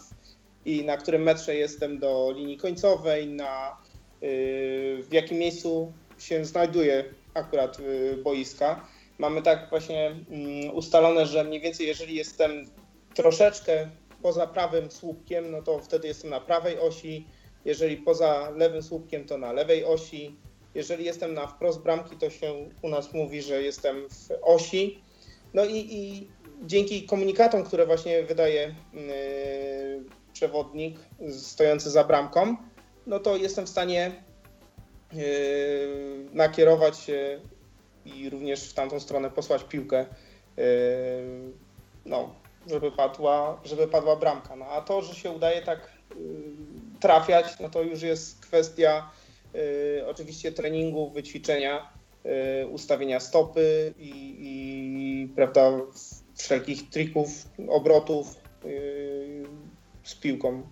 i na którym metrze jestem do linii końcowej, na y, w jakim miejscu się znajduje akurat y, boiska. Mamy tak właśnie mm, ustalone, że mniej więcej jeżeli jestem troszeczkę poza prawym słupkiem, no to wtedy jestem na prawej osi, jeżeli poza lewym słupkiem, to na lewej osi, jeżeli jestem na wprost bramki, to się u nas mówi, że jestem w osi. No i, i dzięki komunikatom, które właśnie wydaje yy, przewodnik stojący za bramką, no to jestem w stanie yy, nakierować się i również w tamtą stronę posłać piłkę, yy, no, żeby padła, żeby padła bramka. No, a to, że się udaje tak trafiać, no to już jest kwestia Y, oczywiście treningu, wyćwiczenia, y, ustawienia stopy i, i prawda, wszelkich trików, obrotów y, z piłką.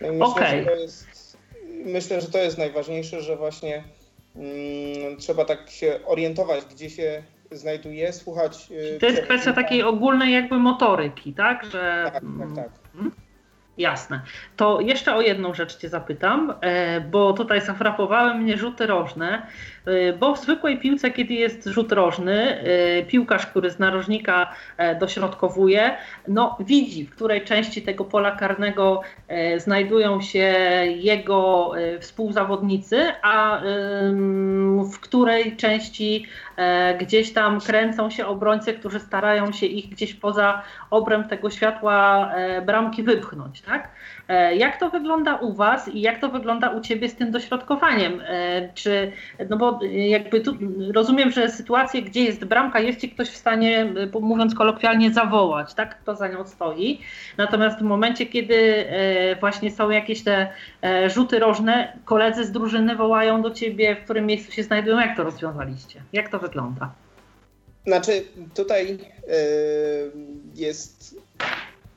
No myślę, okay. że to jest, myślę, że to jest najważniejsze, że właśnie mm, trzeba tak się orientować, gdzie się znajduje, słuchać. To jest kwestia takiej ogólnej jakby motoryki, tak? Że... Tak, tak, tak. Hmm? Jasne. To jeszcze o jedną rzecz Cię zapytam, e, bo tutaj zafrapowały mnie rzuty rożne, bo w zwykłej piłce, kiedy jest rzut rożny, e, piłkarz, który z narożnika dośrodkowuje, no widzi, w której części tego pola karnego znajdują się jego współzawodnicy, a w której części gdzieś tam kręcą się obrońcy, którzy starają się ich gdzieś poza obręb tego światła bramki wypchnąć tak? E, jak to wygląda u Was i jak to wygląda u Ciebie z tym dośrodkowaniem? E, czy, no bo jakby tu rozumiem, że sytuacje, gdzie jest bramka, jest Ci ktoś w stanie, e, mówiąc kolokwialnie, zawołać, tak? Kto za nią stoi. Natomiast w momencie, kiedy właśnie są jakieś te rzuty rożne, koledzy z drużyny wołają do Ciebie, w którym miejscu się znajdują, jak to rozwiązaliście? Jak to wygląda? Znaczy, tutaj yy, jest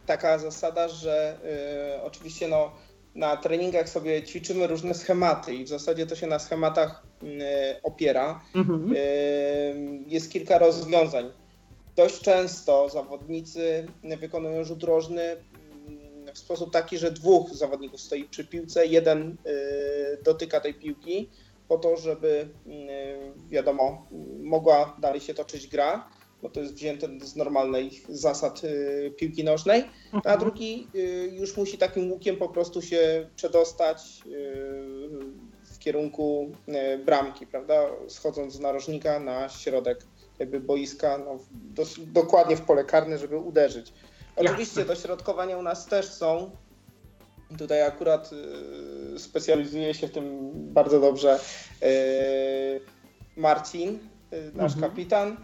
taka zasada, że yy, oczywiście no, na treningach sobie ćwiczymy różne schematy i w zasadzie to się na schematach yy, opiera. Mhm. Jest kilka rozwiązań. Dość często zawodnicy wykonują rzut rożny mm, w sposób taki, że dwóch zawodników stoi przy piłce, jeden dotyka tej piłki po to, żeby wiadomo, mogła dalej się toczyć gra bo to jest wzięte z normalnej zasad y, piłki nożnej, a mhm. drugi y, już musi takim łukiem po prostu się przedostać y, w kierunku bramki, prawda, schodząc z narożnika na środek jakby boiska, no, do, dokładnie w pole karne, żeby uderzyć. Oczywiście dośrodkowania u nas też są. Tutaj akurat specjalizuje się w tym bardzo dobrze Marcin, nasz mhm. kapitan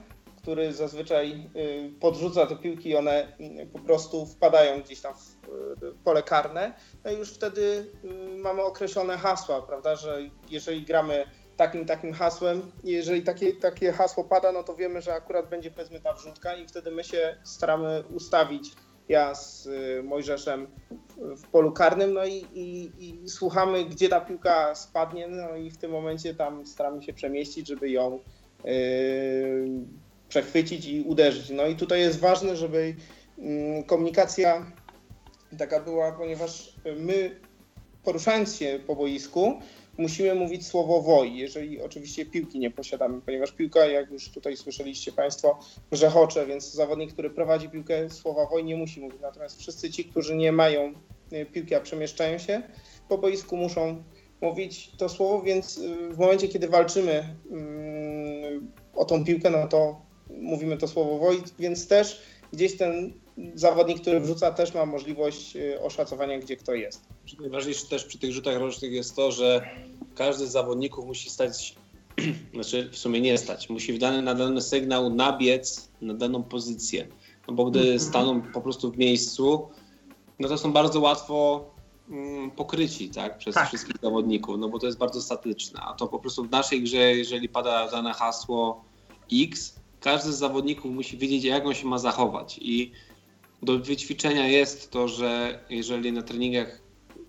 który zazwyczaj y, podrzuca te piłki i one y, po prostu wpadają gdzieś tam w y, pole karne. No i już wtedy mamy określone hasła, prawda, że jeżeli gramy takim takim hasłem, jeżeli takie, takie hasło pada, no to wiemy, że akurat będzie powiedzmy ta wrzutka i wtedy my się staramy ustawić ja z Mojżeszem w polu karnym, no i, i, i, słuchamy, gdzie ta piłka spadnie, no i w tym momencie tam staramy się przemieścić, żeby ją przechwycić i uderzyć. No i tutaj jest ważne, żeby mm, komunikacja taka była, ponieważ my poruszając się po boisku musimy mówić słowo woj, jeżeli oczywiście piłki nie posiadamy, ponieważ piłka, jak już tutaj słyszeliście Państwo, grzechocze, więc zawodnik, który prowadzi piłkę, słowa woj nie musi mówić. Natomiast wszyscy ci, którzy nie mają y, piłki, a przemieszczają się po boisku, muszą mówić to słowo, więc y, w momencie, kiedy walczymy mm, o tą piłkę, no to mówimy to słowo Wojt, więc też gdzieś ten zawodnik, który wrzuca, też ma możliwość y, oszacowania, gdzie kto jest. Najważniejsze też przy tych rzutach rocznych jest to, że każdy z zawodników musi stać, znaczy w sumie nie stać, musi w dany, na dany sygnał nabiec na daną pozycję. No bo gdy mhm. staną po prostu w miejscu, no to są bardzo łatwo mm, pokryci tak, przez tak. wszystkich zawodników, no bo to jest bardzo statyczne. A to po prostu w naszej grze, jeżeli pada dane hasło X, każdy z zawodników musi wiedzieć, jak on się ma zachować. I do wyćwiczenia jest to, że jeżeli na treningach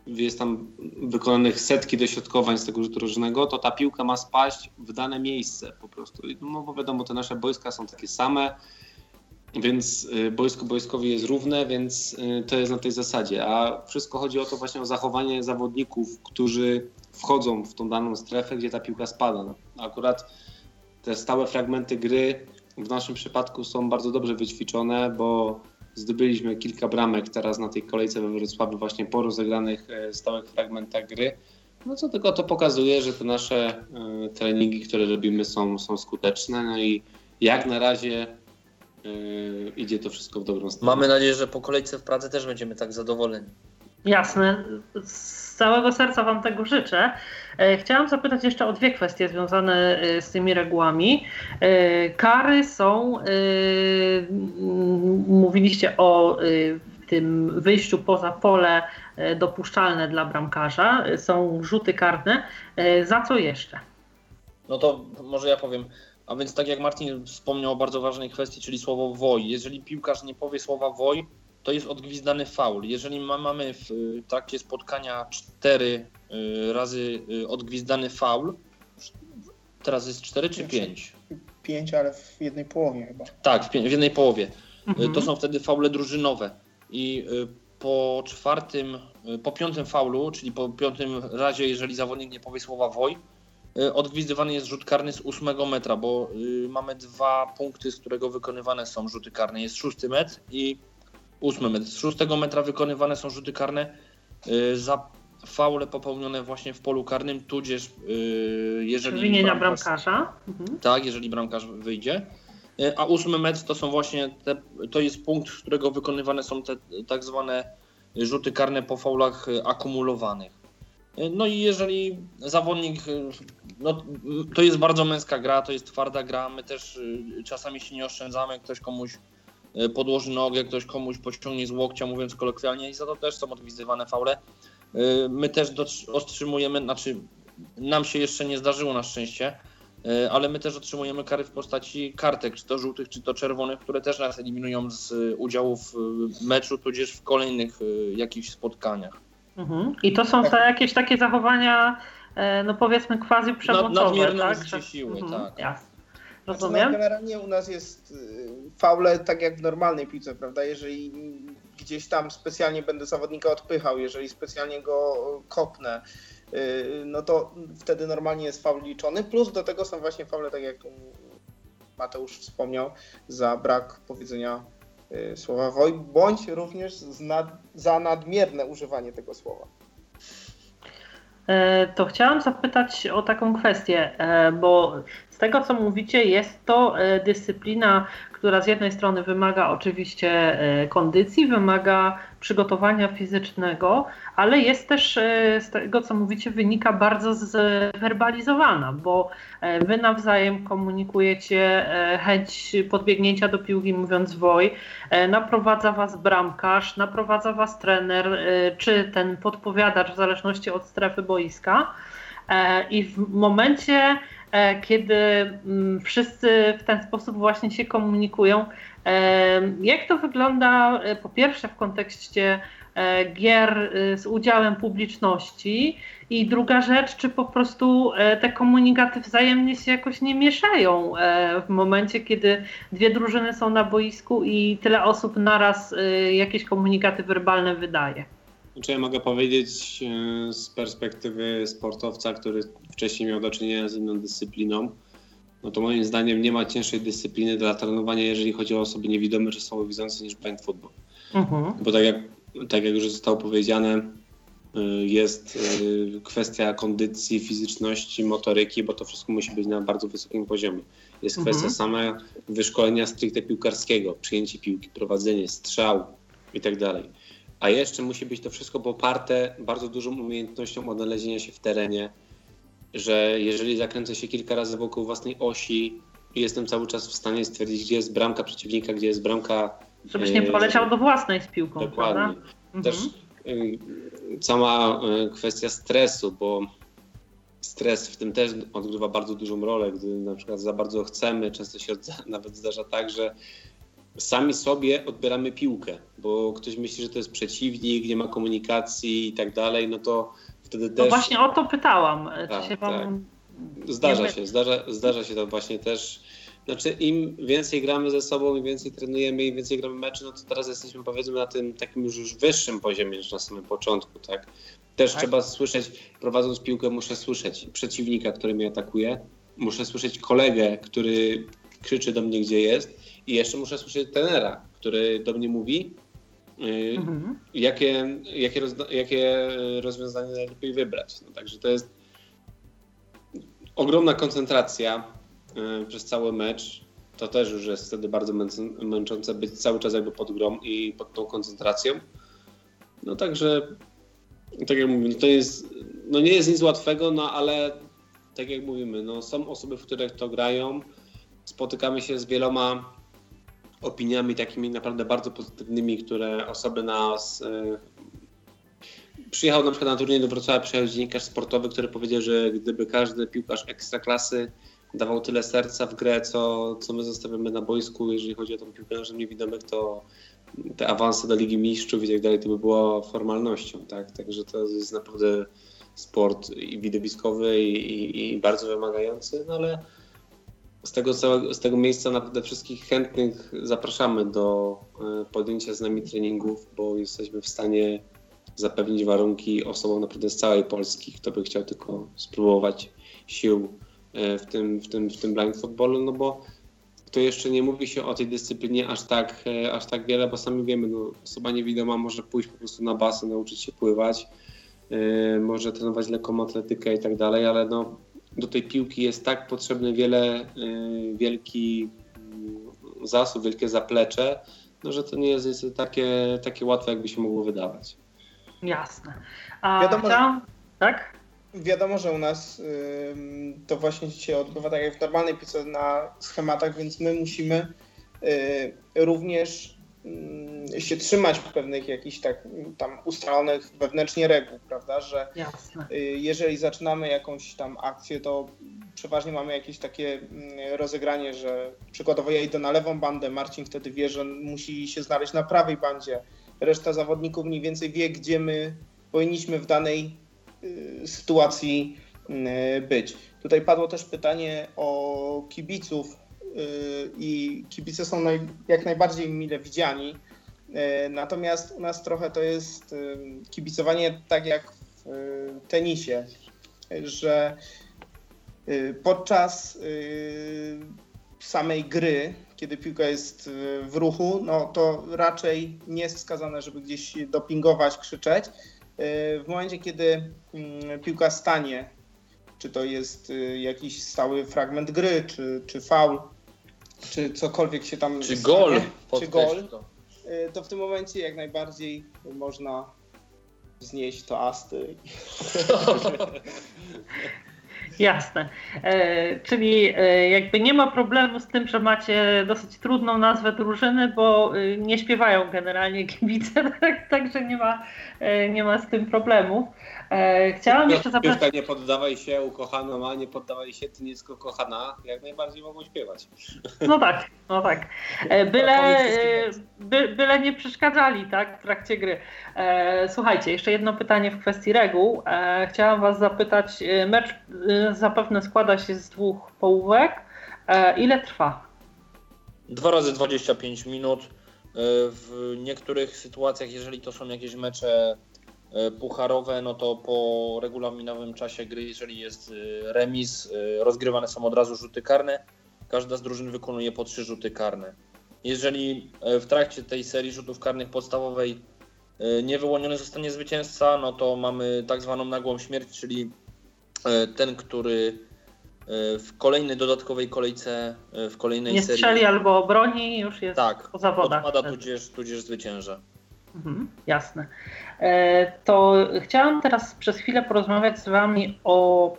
jest tam wykonanych setki dośrodkowań z tego rzutu różnego, to ta piłka ma spaść w dane miejsce po prostu. No bo wiadomo, te nasze boiska są takie same, więc y, boisko boiskowi jest równe, więc y, to jest na tej zasadzie. A wszystko chodzi o to właśnie o zachowanie zawodników, którzy wchodzą w tą daną strefę, gdzie ta piłka spada. Akurat te stałe fragmenty gry w naszym przypadku są bardzo dobrze wyćwiczone, bo zdobyliśmy kilka bramek teraz na tej kolejce we Wrocławiu właśnie po rozegranych e, stałych fragmentach gry. No co tylko to pokazuje, że te nasze e, treningi, które robimy są, są skuteczne. No i jak na razie yy, idzie to wszystko w dobrą stronę. Mamy nadzieję, że po kolejce w Pradze też będziemy tak zadowoleni. Jasne. Z całego serca Wam tego życzę. E, chciałam zapytać jeszcze o dwie kwestie związane e, z tymi regułami. E, kary są, mówiliście o tym wyjściu poza pole dopuszczalne dla bramkarza. Są rzuty karne. Za co jeszcze? No to może ja powiem. A więc tak jak Martin wspomniał o bardzo ważnej kwestii, czyli słowo woj. Jeżeli piłkarz nie powie słowa woj, to jest odgwizdany faul. Jeżeli ma, mamy w trakcie spotkania cztery y, razy y, odgwizdany faul, teraz jest cztery czy pięć? Pięć, ale w jednej połowie chyba. Tak, w, w jednej połowie. Y, mhm. To są wtedy faule drużynowe. I po czwartym, po piątym faulu, czyli po piątym razie, jeżeli zawodnik nie powie słowa woj, odgwizdywany jest rzut karny z ósmego metra, bo mamy dwa punkty, z którego wykonywane są rzuty karne. Jest szósty metr i ósmy metr. Z szóstego metra wykonywane są rzuty karne y, za faule popełnione właśnie w polu karnym, tudzież y, jeżeli... Winienia bramkarza. Mhm. Tak, jeżeli bramkarz wyjdzie. Y, a ósmy metr to są właśnie te, to jest punkt, z którego wykonywane są te tak zwane rzuty karne po faulach akumulowanych. No i jeżeli zawodnik, no to jest bardzo męska gra, to jest twarda gra, my też czasami się nie oszczędzamy, ktoś komuś podłoży nogę, ktoś komuś pociągnie z łokcia, mówiąc kolokwialnie, i za to też są odgwizdywane faule. E, my też otrzymujemy, znaczy nam się jeszcze nie zdarzyło na szczęście, e, ale my też otrzymujemy kary w postaci kartek, czy to żółtych, czy to czerwonych, które też nas eliminują z udziału w meczu, tudzież w kolejnych jakichś spotkaniach. Mhm. I to są tak. jakieś takie zachowania, no powiedzmy quasi przemocowe, Nadmierne tak? siły, mhm. tak. Jasne. Znaczy, no, Rozumiem. Znaczy, generalnie u nas jest y, faule tak jak w normalnej piłce, prawda? Jeżeli gdzieś tam specjalnie będę zawodnika odpychał, jeżeli specjalnie go kopnę, y, no to wtedy normalnie jest faul liczony. Plus do tego są właśnie faule, tak jak tu Mateusz wspomniał, za brak powiedzenia y, słowa woj, bądź również za nadmierne używanie tego słowa. E, to chciałam zapytać o taką kwestię, e, bo z tego co mówicie, jest to e, dyscyplina, która z jednej strony wymaga oczywiście kondycji, wymaga przygotowania fizycznego, ale jest też e, z tego, co mówicie, wynika bardzo zwerbalizowana, bo e, wy nawzajem komunikujecie e, chęć podbiegnięcia do piłki, mówiąc woj, naprowadza was bramkarz, naprowadza was trener, czy ten podpowiadacz w zależności od strefy boiska. I w momencie, kiedy mm, wszyscy w ten sposób właśnie się komunikują, jak to wygląda po pierwsze w kontekście E, gier z udziałem publiczności. I druga rzecz, czy po prostu e, te komunikaty wzajemnie się jakoś nie mieszają e, w momencie, kiedy dwie drużyny są na boisku i tyle osób naraz jakieś komunikaty werbalne wydaje. Znaczy ja mogę powiedzieć z perspektywy sportowca, który wcześniej miał do czynienia z inną dyscypliną, no to moim zdaniem nie ma cięższej dyscypliny dla trenowania, jeżeli chodzi o osoby niewidome czy słabowidzące niż blind football. Mhm. Bo tak jak tak jak już zostało powiedziane, y, jest y, kwestia kondycji, fizyczności, motoryki, bo to wszystko musi być na bardzo wysokim poziomie. Jest mhm. kwestia sama wyszkolenia stricte piłkarskiego, przyjęcie piłki, prowadzenie, strzał i tak dalej. A jeszcze musi być to wszystko poparte bardzo dużą umiejętnością odnalezienia się w terenie, że jeżeli zakręcę się kilka razy wokół własnej osi jestem cały czas w stanie stwierdzić, gdzie jest bramka przeciwnika, gdzie jest bramka Żebyś nie poleciał do własnej z piłką, Dokładnie. prawda? Też mhm. cała y, kwestia stresu, bo stres w tym też odgrywa bardzo dużą rolę, gdy na przykład za bardzo chcemy, często się nawet zdarza tak, że sami sobie odbieramy piłkę, bo ktoś myśli, że to jest przeciwnik, nie ma komunikacji i tak dalej, no to wtedy no też... No właśnie o to pytałam. Tak, się wam... tak. Zdarza się, zdarza, zdarza się to właśnie też znaczy im więcej gramy ze sobą, im więcej trenujemy, im więcej gramy meczy, no to teraz jesteśmy powiedzmy na tym takim już, już wyższym poziomie niż na samym początku, tak? Też tak. trzeba słyszeć, prowadząc piłkę muszę słyszeć przeciwnika, który mnie atakuje, muszę słyszeć kolegę, który krzyczy do mnie gdzie jest i jeszcze muszę słyszeć trenera, który do mnie mówi, yy, mhm. jakie, jakie, rozda- jakie rozwiązanie najlepiej wybrać. No, także to jest ogromna koncentracja E, przez cały mecz, to też już jest wtedy bardzo męczące być cały czas jakby pod i pod tą koncentracją. No także, tak jak mówię, to jest, no nie jest nic łatwego, no ale tak jak mówimy, no są osoby, w których to grają, spotykamy się z wieloma opiniami takimi naprawdę bardzo pozytywnymi, które osoby nas e, przyjechał na przykład na turniej do Wrocławia, przyjechał dziennikarz sportowy, który powiedział, że gdyby każdy piłkarz ekstraklasy dawał tyle serca w grę, co, co my zostawiamy na boisku, jeżeli chodzi o tą piłkę nożną niewidomych, to te awanse do Ligi Mistrzów i tak dalej, to by było formalnością, tak? Także to jest naprawdę sport i widowiskowy i, i, i bardzo wymagający, no ale z tego, z tego miejsca naprawdę wszystkich chętnych zapraszamy do e, podjęcia z nami treningów, bo jesteśmy w stanie zapewnić warunki osobom naprawdę z całej Polski, kto by chciał tylko spróbować sił E, w tym, w tym, w tym blind footballu, no bo to jeszcze nie mówi się o tej dyscyplinie aż tak, e, aż tak wiele, bo sami wiemy, no, osoba niewidoma może pójść po prostu na basen, nauczyć się pływać, yy, może trenować lekką atletykę i tak dalej, ale no, do tej piłki jest tak potrzebny wiele, yy, wielki yy, zasób, wielkie zaplecze, no, że to nie jest, jest takie, takie łatwe, jakby się mogło wydawać. Jasne. A Wiadomo, chciałam... Tak? wiadomo, że u nas to właśnie się odbywa tak jak w normalnej piłce na schematach, więc my musimy y, również się trzymać pewnych jakichś tak tam ustalonych wewnętrznie reguł, prawda, że Jasne. Y, jeżeli zaczynamy jakąś tam akcję, to przeważnie mamy jakieś takie mm, rozegranie, że przykładowo ja idę na lewą bandę, Marcin wtedy wie, że musi się znaleźć na prawej bandzie. Reszta zawodników mniej więcej wie, gdzie my powinniśmy w danej y, sytuacji y, być. Tutaj padło też pytanie o kibiców i kibice są naj, jak najbardziej mile widziani. Natomiast u nas trochę to jest kibicowanie tak jak w tenisie, że podczas samej gry, kiedy piłka jest w ruchu, no to raczej nie jest wskazane, żeby gdzieś dopingować, krzyczeć. W momencie, kiedy mm, piłka stanie, czy to jest y, jakiś stały fragment gry, czy, czy faul, czy cokolwiek się tam Czy stanie, gol, czy gol, to. Y, to w tym momencie jak najbardziej można znieść to asty. Jasne. E, czyli e, jakby nie ma problemu z tym, że macie dosyć trudną nazwę drużyny, bo e, nie śpiewają generalnie kibice, tak, także nie ma, nie ma z tym problemu. E, chciałam jeszcze zapytać... nie poddawaj się ukochaną, a nie poddawaj się ty nisko kochana, jak najbardziej mogą śpiewać. No tak, no tak. E, byle, by, byle nie przeszkadzali tak, w trakcie gry. Słuchajcie, jeszcze jedno pytanie w kwestii reguł. Chciałam was zapytać, mecz zapewne składa się z dwóch połówek. Ile trwa? Dwa razy 25 minut. W niektórych sytuacjach, jeżeli to są jakieś mecze E, pucharowe, no to po regulaminowym czasie gry, jeżeli jest e, remis, e, rozgrywane są od razu rzuty karne. Każda z drużyn wykonuje po trzy rzuty karne. Jeżeli w trakcie tej serii rzutów karnych podstawowej nie wyłoniony zostanie zwycięzca, no to mamy tak zwaną nagłą śmierć, czyli ten, który w kolejnej dodatkowej kolejce, w kolejnej nie serii... Nie strzeli albo obroni, już jest tak, po zawodach. odpada tudzież, tudzież zwycięża. Mhm, jasne. E, to chciałam teraz przez chwilę porozmawiać z Wami o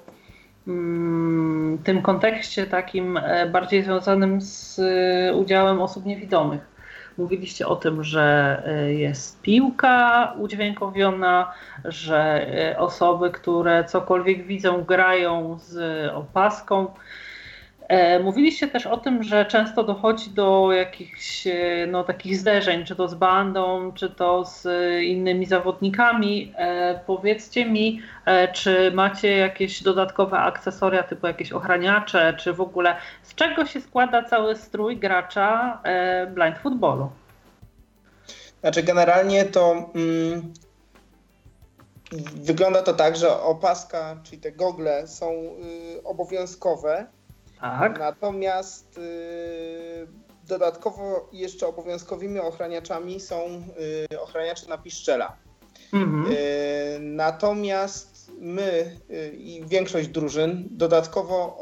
mm, tym kontekście takim e, bardziej związanym z e, udziałem osób niewidomych. Mówiliście o tym, że jest piłka udźwiękowiona, że osoby, które cokolwiek widzą, grają z opaską. E, mówiliście też o tym, że często dochodzi do jakichś e, no, takich zderzeń, czy to z bandą, czy to z innymi zawodnikami. E, powiedzcie mi, czy macie jakieś dodatkowe akcesoria, typu jakieś ochraniacze, czy w ogóle z czego się składa cały strój gracza blind footballu? Znaczy, generalnie to mm, wygląda to tak, że opaska, czyli te gogle są y, obowiązkowe tak. Natomiast y, dodatkowo jeszcze obowiązkowymi ochraniaczami są y, ochraniacze na piszczela. Mhm. Y, natomiast my y, i większość drużyn dodatkowo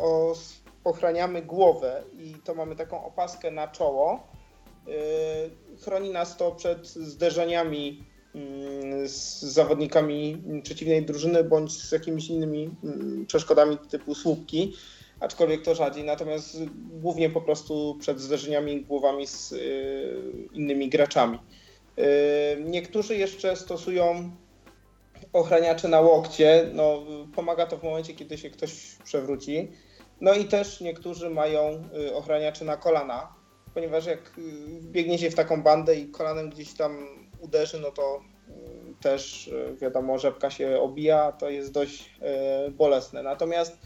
ochraniamy głowę i to mamy taką opaskę na czoło. Chroni nas to przed zderzeniami mm, z zawodnikami przeciwnej drużyny bądź z jakimiś innymi mm, przeszkodami typu słupki aczkolwiek to rzadziej, natomiast głównie po prostu przed zderzeniami głowami z y, innymi graczami. Y, niektórzy jeszcze stosują ochraniacze na łokcie, no, pomaga to w momencie, kiedy się ktoś przewróci. No i też niektórzy mają y, ochraniacze na kolana, ponieważ jak biegnie się w taką bandę i kolanem gdzieś tam uderzy, no to też wiadomo, rzepka się obija, to jest dość bolesne. Natomiast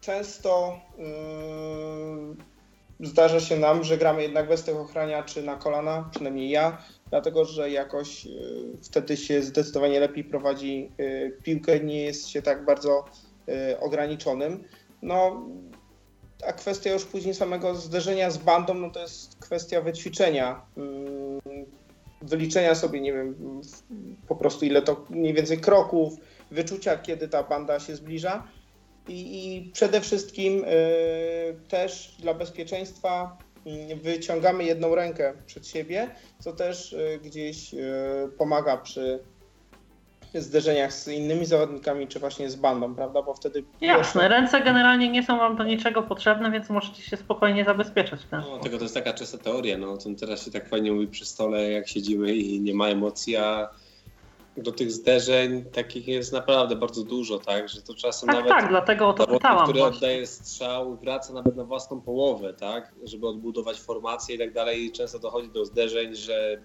często yy, zdarza się nam, że gramy jednak bez tych ochraniaczy na kolana, przynajmniej ja, dlatego że jakoś yy, wtedy się zdecydowanie lepiej prowadzi piłkę, nie jest się tak bardzo ograniczonym. No, a kwestia już później samego zderzenia z bandą, no to jest kwestia wyćwiczenia, wyliczenia sobie, nie wiem, po prostu ile to mniej więcej kroków, wyczucia, kiedy ta banda się zbliża. I, i przede wszystkim y, też dla bezpieczeństwa y, wyciągamy jedną rękę przed siebie, co też y, gdzieś y, pomaga przy zderzeniach z innymi zawodnikami, czy właśnie z bandą, prawda? Bo wtedy. Jasne, ręce generalnie nie są wam do niczego potrzebne, więc możecie się spokojnie zabezpieczać. Tak? No, tylko to jest taka czysta teoria. No, to teraz się tak fajnie mówi przy stole, jak siedzimy i nie ma emocji, a do tych zderzeń takich jest naprawdę bardzo dużo, tak? Że to czasem tak, nawet. Tak, dlatego o to pytałam. który właśnie. oddaje strzał, wraca nawet na własną połowę, tak? Żeby odbudować formację i tak dalej. I często dochodzi do zderzeń, że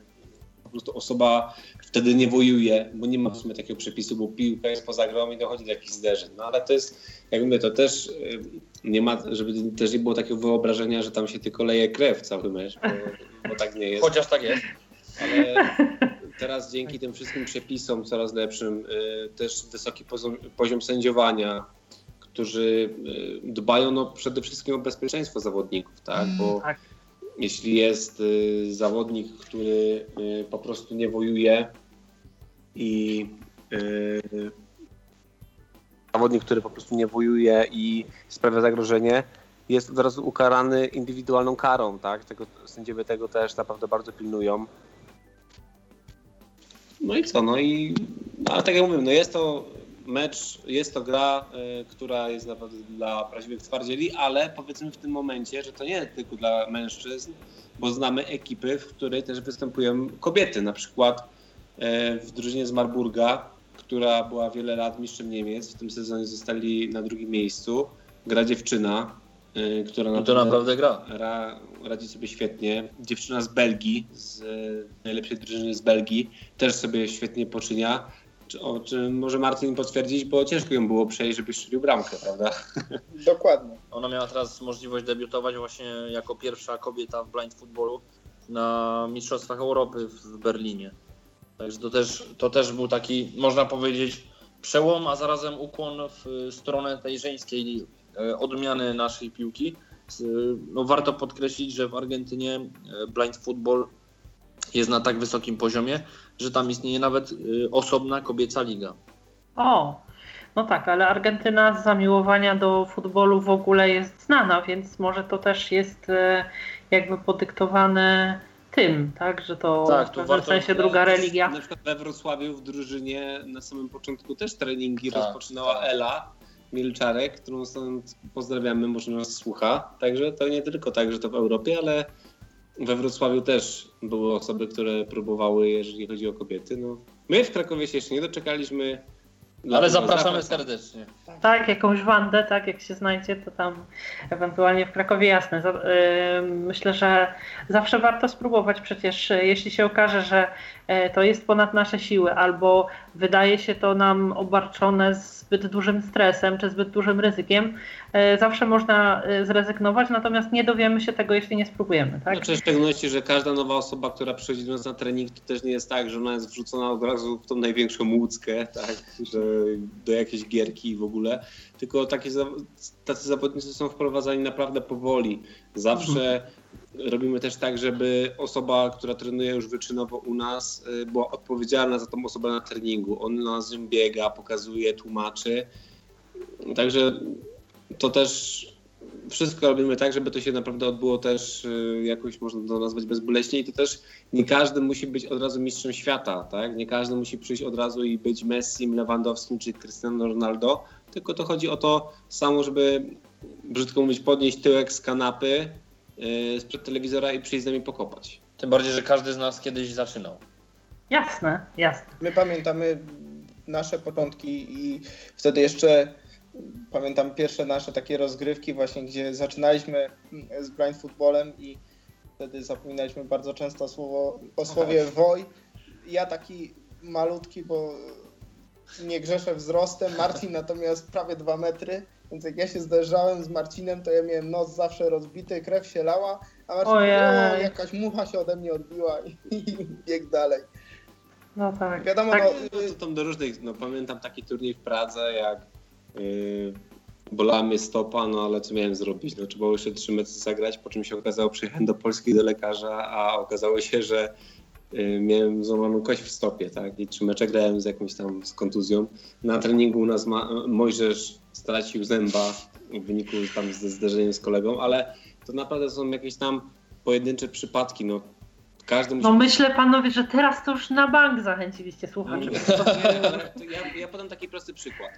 po prostu osoba wtedy nie wojuje, bo nie ma w sumie takiego przepisu, bo piłka jest poza grą i dochodzi do jakichś zderzeń. No ale to jest, jak mówię, to też y, nie ma, żeby też nie było takiego wyobrażenia, że tam się tylko leje krew cały mecz, bo, bo tak nie jest. Chociaż tak jest. Ale teraz dzięki tym wszystkim przepisom coraz lepszym, y, też wysoki poziom, poziom sędziowania, którzy y, dbają no, przede wszystkim o bezpieczeństwo zawodników, tak? Bo Tak. jeśli jest y, zawodnik, który po prostu nie wojuje i zawodnik, który po prostu nie wojuje i sprawia zagrożenie, jest od razu ukarany indywidualną karą, tak? Tego, sędziowie tego też naprawdę bardzo pilnują. No i co? No i no, ale tak jak mówię, no jest to mecz, jest to gra, y, która jest naprawdę dla prawdziwych twardzieli, ale powiedzmy w tym momencie, że to nie tylko dla mężczyzn, bo znamy ekipy, w której też występują kobiety. Na przykład y, w drużynie z Marburga, która była wiele lat mistrzem Niemiec, w tym sezonie zostali na drugim miejscu. Gra dziewczyna, która No to naprawdę gra. ra, radzi sobie świetnie. Dziewczyna z Belgii, z e, najlepszej drużyny z Belgii, też sobie świetnie poczynia. Czy, o czym może Martin potwierdzić, bo ciężko ją było przejść, żeby strzelił bramkę, prawda? Dokładnie. Ona miała teraz możliwość debiutować właśnie jako pierwsza kobieta w blind footballu na Mistrzostwach Europy w Berlinie. Także to też, to też był taki, można powiedzieć, przełom, a zarazem ukłon w stronę tej żeńskiej odmiany naszej piłki. S- No, warto podkreślić, że w Argentynie e, blind football jest na tak wysokim poziomie, że tam istnieje nawet e, osobna kobieca liga. O, no tak, ale Argentyna z zamiłowania do futbolu w ogóle jest znana, więc może to też jest e, jakby podyktowane tym, tak, że to Tak, w pewnym sensie druga religia. Na przykład we Wrocławiu w drużynie na samym początku też treningi Tak, rozpoczynała tak. Ela Milczarek, którą stąd pozdrawiamy, może nas słucha. Także to nie tylko tak, że to w Europie, ale we Wrocławiu też były osoby, które próbowały, jeżeli chodzi o kobiety. No, my w Krakowie się jeszcze nie doczekaliśmy. Ale zapraszamy zapraszam. serdecznie. Tak, jakąś wandę, tak, jak się znajdzie, to tam ewentualnie w Krakowie jasne. Y, Myślę, że zawsze warto spróbować. Przecież y, jeśli się okaże, że to jest ponad nasze siły, albo wydaje się to nam obarczone zbyt dużym stresem czy zbyt dużym ryzykiem, y, zawsze można y, zrezygnować, natomiast nie dowiemy się tego, jeśli nie spróbujemy. Tak? Znaczy w szczególności, że każda nowa osoba, która przychodzi do nas na trening, to też nie jest tak, że ona jest wrzucona od razu w tą największą łódzkę, tak, że do jakiejś gierki w ogóle, tylko takie, tacy zawodnicy są wprowadzani naprawdę powoli. Zawsze robimy też tak, żeby osoba, która trenuje już wyczynowo u nas, y, była odpowiedzialna za tą osobę na treningu. On z nią biega, pokazuje, tłumaczy. Także to też wszystko robimy tak, żeby to się naprawdę odbyło też y, jakoś można to nazwać bezboleśnie i to też nie każdy musi być od razu mistrzem świata, tak? Nie każdy musi przyjść od razu i być Messim, Lewandowskim czy Cristiano Ronaldo, tylko to chodzi o to samo, żeby brzydko mówić, podnieść tyłek z kanapy sprzed telewizora i przyjść z nami pokopać. Tym bardziej, że każdy z nas kiedyś zaczynał. Jasne, jasne. My pamiętamy nasze początki i wtedy jeszcze pamiętam pierwsze nasze takie rozgrywki właśnie, gdzie zaczynaliśmy z blind footballem i wtedy zapominaliśmy bardzo często słowo, o słowie woj. Ja taki malutki, bo nie grzeszę wzrostem, Marcin natomiast prawie dwa metry, więc jak ja się zderzałem z Marcinem, to ja miałem nos zawsze rozbity, krew się lała, a Marcin Ojej. mówił, o, jakaś mucha się ode mnie odbiła i, i biegł dalej. No tak. Wiadomo, tak. no, No to tam do różnych, no pamiętam taki turniej w Pradze, jak yy, bolała mnie stopa, no ale co miałem zrobić? No trzeba było jeszcze trzy mecze zagrać, po czym się okazało, przyjechałem do Polski do lekarza, a okazało się, że miałem złamaną kość w stopie, tak? I trzy mecze grałem z jakąś tam z kontuzją. Na treningu u nas ma, Mojżesz stracił zęba w wyniku tam ze zderzeniem z kolegą, ale to naprawdę są jakieś tam pojedyncze przypadki, no każdy musi No myślę panowie, że teraz to już na bank zachęciliście słuchaczy. Ja, ja podam taki prosty przykład.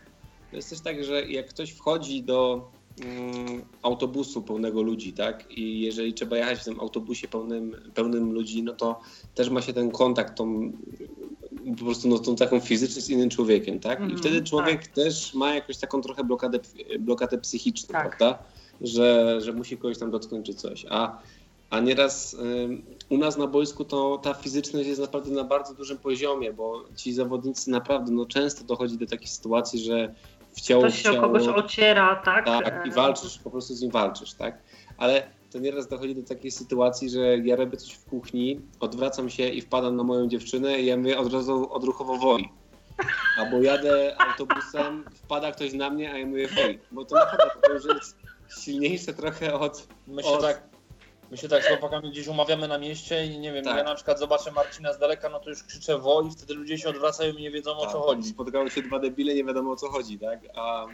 To jest też tak, że jak ktoś wchodzi do autobusu pełnego ludzi, tak? I jeżeli trzeba jechać w tym autobusie pełnym, pełnym ludzi, no to też ma się ten kontakt, tą po prostu no, tą taką fizyczność z innym człowiekiem, tak? I Mhm, wtedy człowiek tak. też ma jakąś taką trochę blokadę, blokadę psychiczną, Tak. prawda? Że, że musi kogoś tam dotknąć czy coś. A, a nieraz ym, u nas na boisku to ta fizyczność jest naprawdę na bardzo dużym poziomie, bo ci zawodnicy naprawdę no, często dochodzi do takiej sytuacji, że w ciało Ktoś się o kogoś ociera, tak? tak, i E, walczysz, po prostu z nim walczysz, tak? Ale to nieraz dochodzi do takiej sytuacji, że ja robię coś w kuchni, odwracam się i wpadam na moją dziewczynę i ja mówię od razu odruchowo woi. Albo jadę autobusem, wpada ktoś na mnie, a ja mówię woi. Bo to naprawdę to już jest silniejsze trochę od... My się od tak, my się tak z chłopakami gdzieś umawiamy na mieście i nie wiem, Tak. ja na przykład zobaczę Marcina z daleka, no to już krzyczę wo i wtedy ludzie się odwracają i nie wiedzą o co chodzi. Spotkały się dwa debile, nie wiadomo o co chodzi, tak? A y,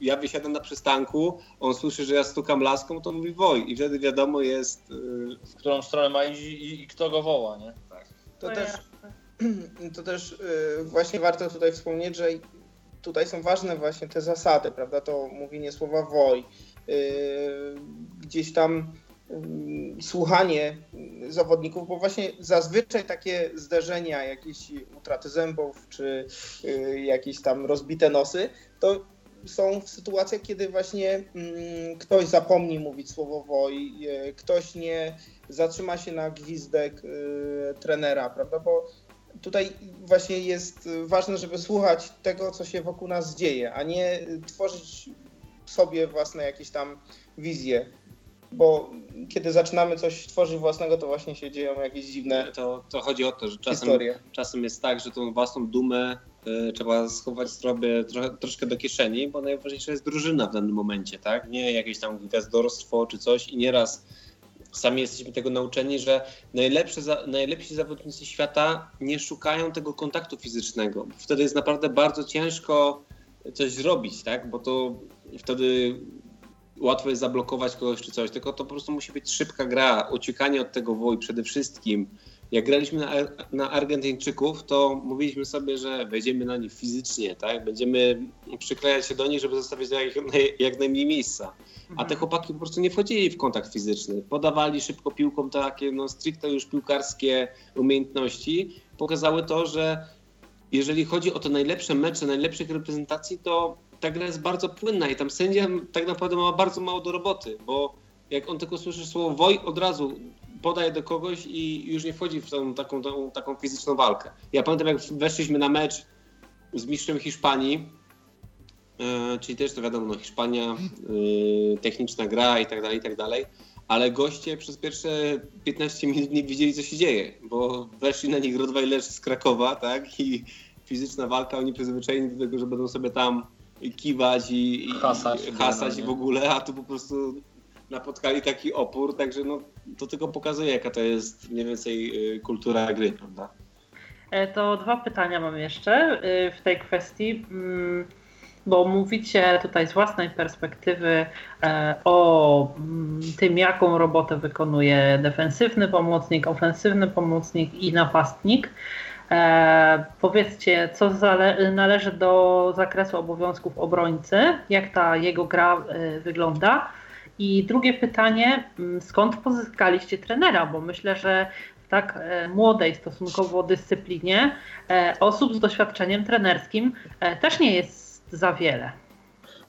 ja wysiadam na przystanku, on słyszy, że ja stukam laską, to mówi woj. I wtedy wiadomo jest... y, W którą stronę ma iść i, i kto go woła, nie? To to też, to też y, właśnie warto tutaj wspomnieć, że tutaj są ważne właśnie te zasady, prawda? To mówienie słowa woj, y, gdzieś tam słuchanie zawodników, bo właśnie zazwyczaj takie zderzenia, jakieś utraty zębów czy y, jakieś tam rozbite nosy, to są w sytuacjach, kiedy właśnie mm, ktoś zapomni mówić słowo woj, y, ktoś nie zatrzyma się na gwizdek y, trenera, prawda? Bo tutaj właśnie jest ważne, żeby słuchać tego, co się wokół nas dzieje, a nie tworzyć sobie własne jakieś tam wizje. Bo kiedy zaczynamy coś tworzyć własnego, to właśnie się dzieją jakieś dziwne To, to chodzi o to, że czasem, historie. czasem jest tak, że tą własną dumę y, trzeba schować sobie trochę, troszkę do kieszeni, bo najważniejsza jest drużyna w danym momencie, tak? Nie jakieś tam gwiazdorstwo czy coś i nieraz sami jesteśmy tego nauczeni, że najlepsze, najlepsi zawodnicy świata nie szukają tego kontaktu fizycznego. Wtedy jest naprawdę bardzo ciężko coś zrobić, tak? Bo to wtedy łatwo jest zablokować kogoś czy coś, tylko to po prostu musi być szybka gra, uciekanie od tego woju przede wszystkim. Jak graliśmy na, na Argentyńczyków, to mówiliśmy sobie, że wejdziemy na nich fizycznie, tak? Będziemy przyklejać się do nich, żeby zostawić jak, jak najmniej miejsca. A te chłopaki po prostu nie wchodzili w kontakt fizyczny. Podawali szybko piłką takie no, stricte już piłkarskie umiejętności. Pokazały to, że jeżeli chodzi o te najlepsze mecze, najlepszych reprezentacji, to ta gra jest bardzo płynna i tam sędzia tak naprawdę ma bardzo mało do roboty, bo jak on tylko słyszy słowo woj, od razu podaje do kogoś i już nie wchodzi w tą taką, tą, taką fizyczną walkę. Ja pamiętam, jak weszliśmy na mecz z mistrzem Hiszpanii, e, czyli też to wiadomo, no, Hiszpania, e, techniczna gra i tak dalej, i tak dalej, ale goście przez pierwsze 15 minut nie wiedzieli, co się dzieje, bo weszli na nich Rottweilerzy z Krakowa, tak, i fizyczna walka, oni przyzwyczajeni do tego, że będą sobie tam kiwać i, i Hasać. i hasać w ogóle, a tu po prostu napotkali taki opór, także no, to tylko pokazuje, jaka to jest mniej więcej y, kultura gry, prawda? E, To dwa pytania mam jeszcze y, w tej kwestii, mm, bo mówicie tutaj z własnej perspektywy e, o mm, tym, jaką robotę wykonuje defensywny pomocnik, ofensywny pomocnik i napastnik. E, powiedzcie, co należy do zakresu obowiązków obrońcy, jak ta jego gra e, wygląda. I drugie pytanie, mm, skąd pozyskaliście trenera? Bo myślę, że w tak e, młodej stosunkowo dyscyplinie e, osób z doświadczeniem trenerskim e, też nie jest za wiele.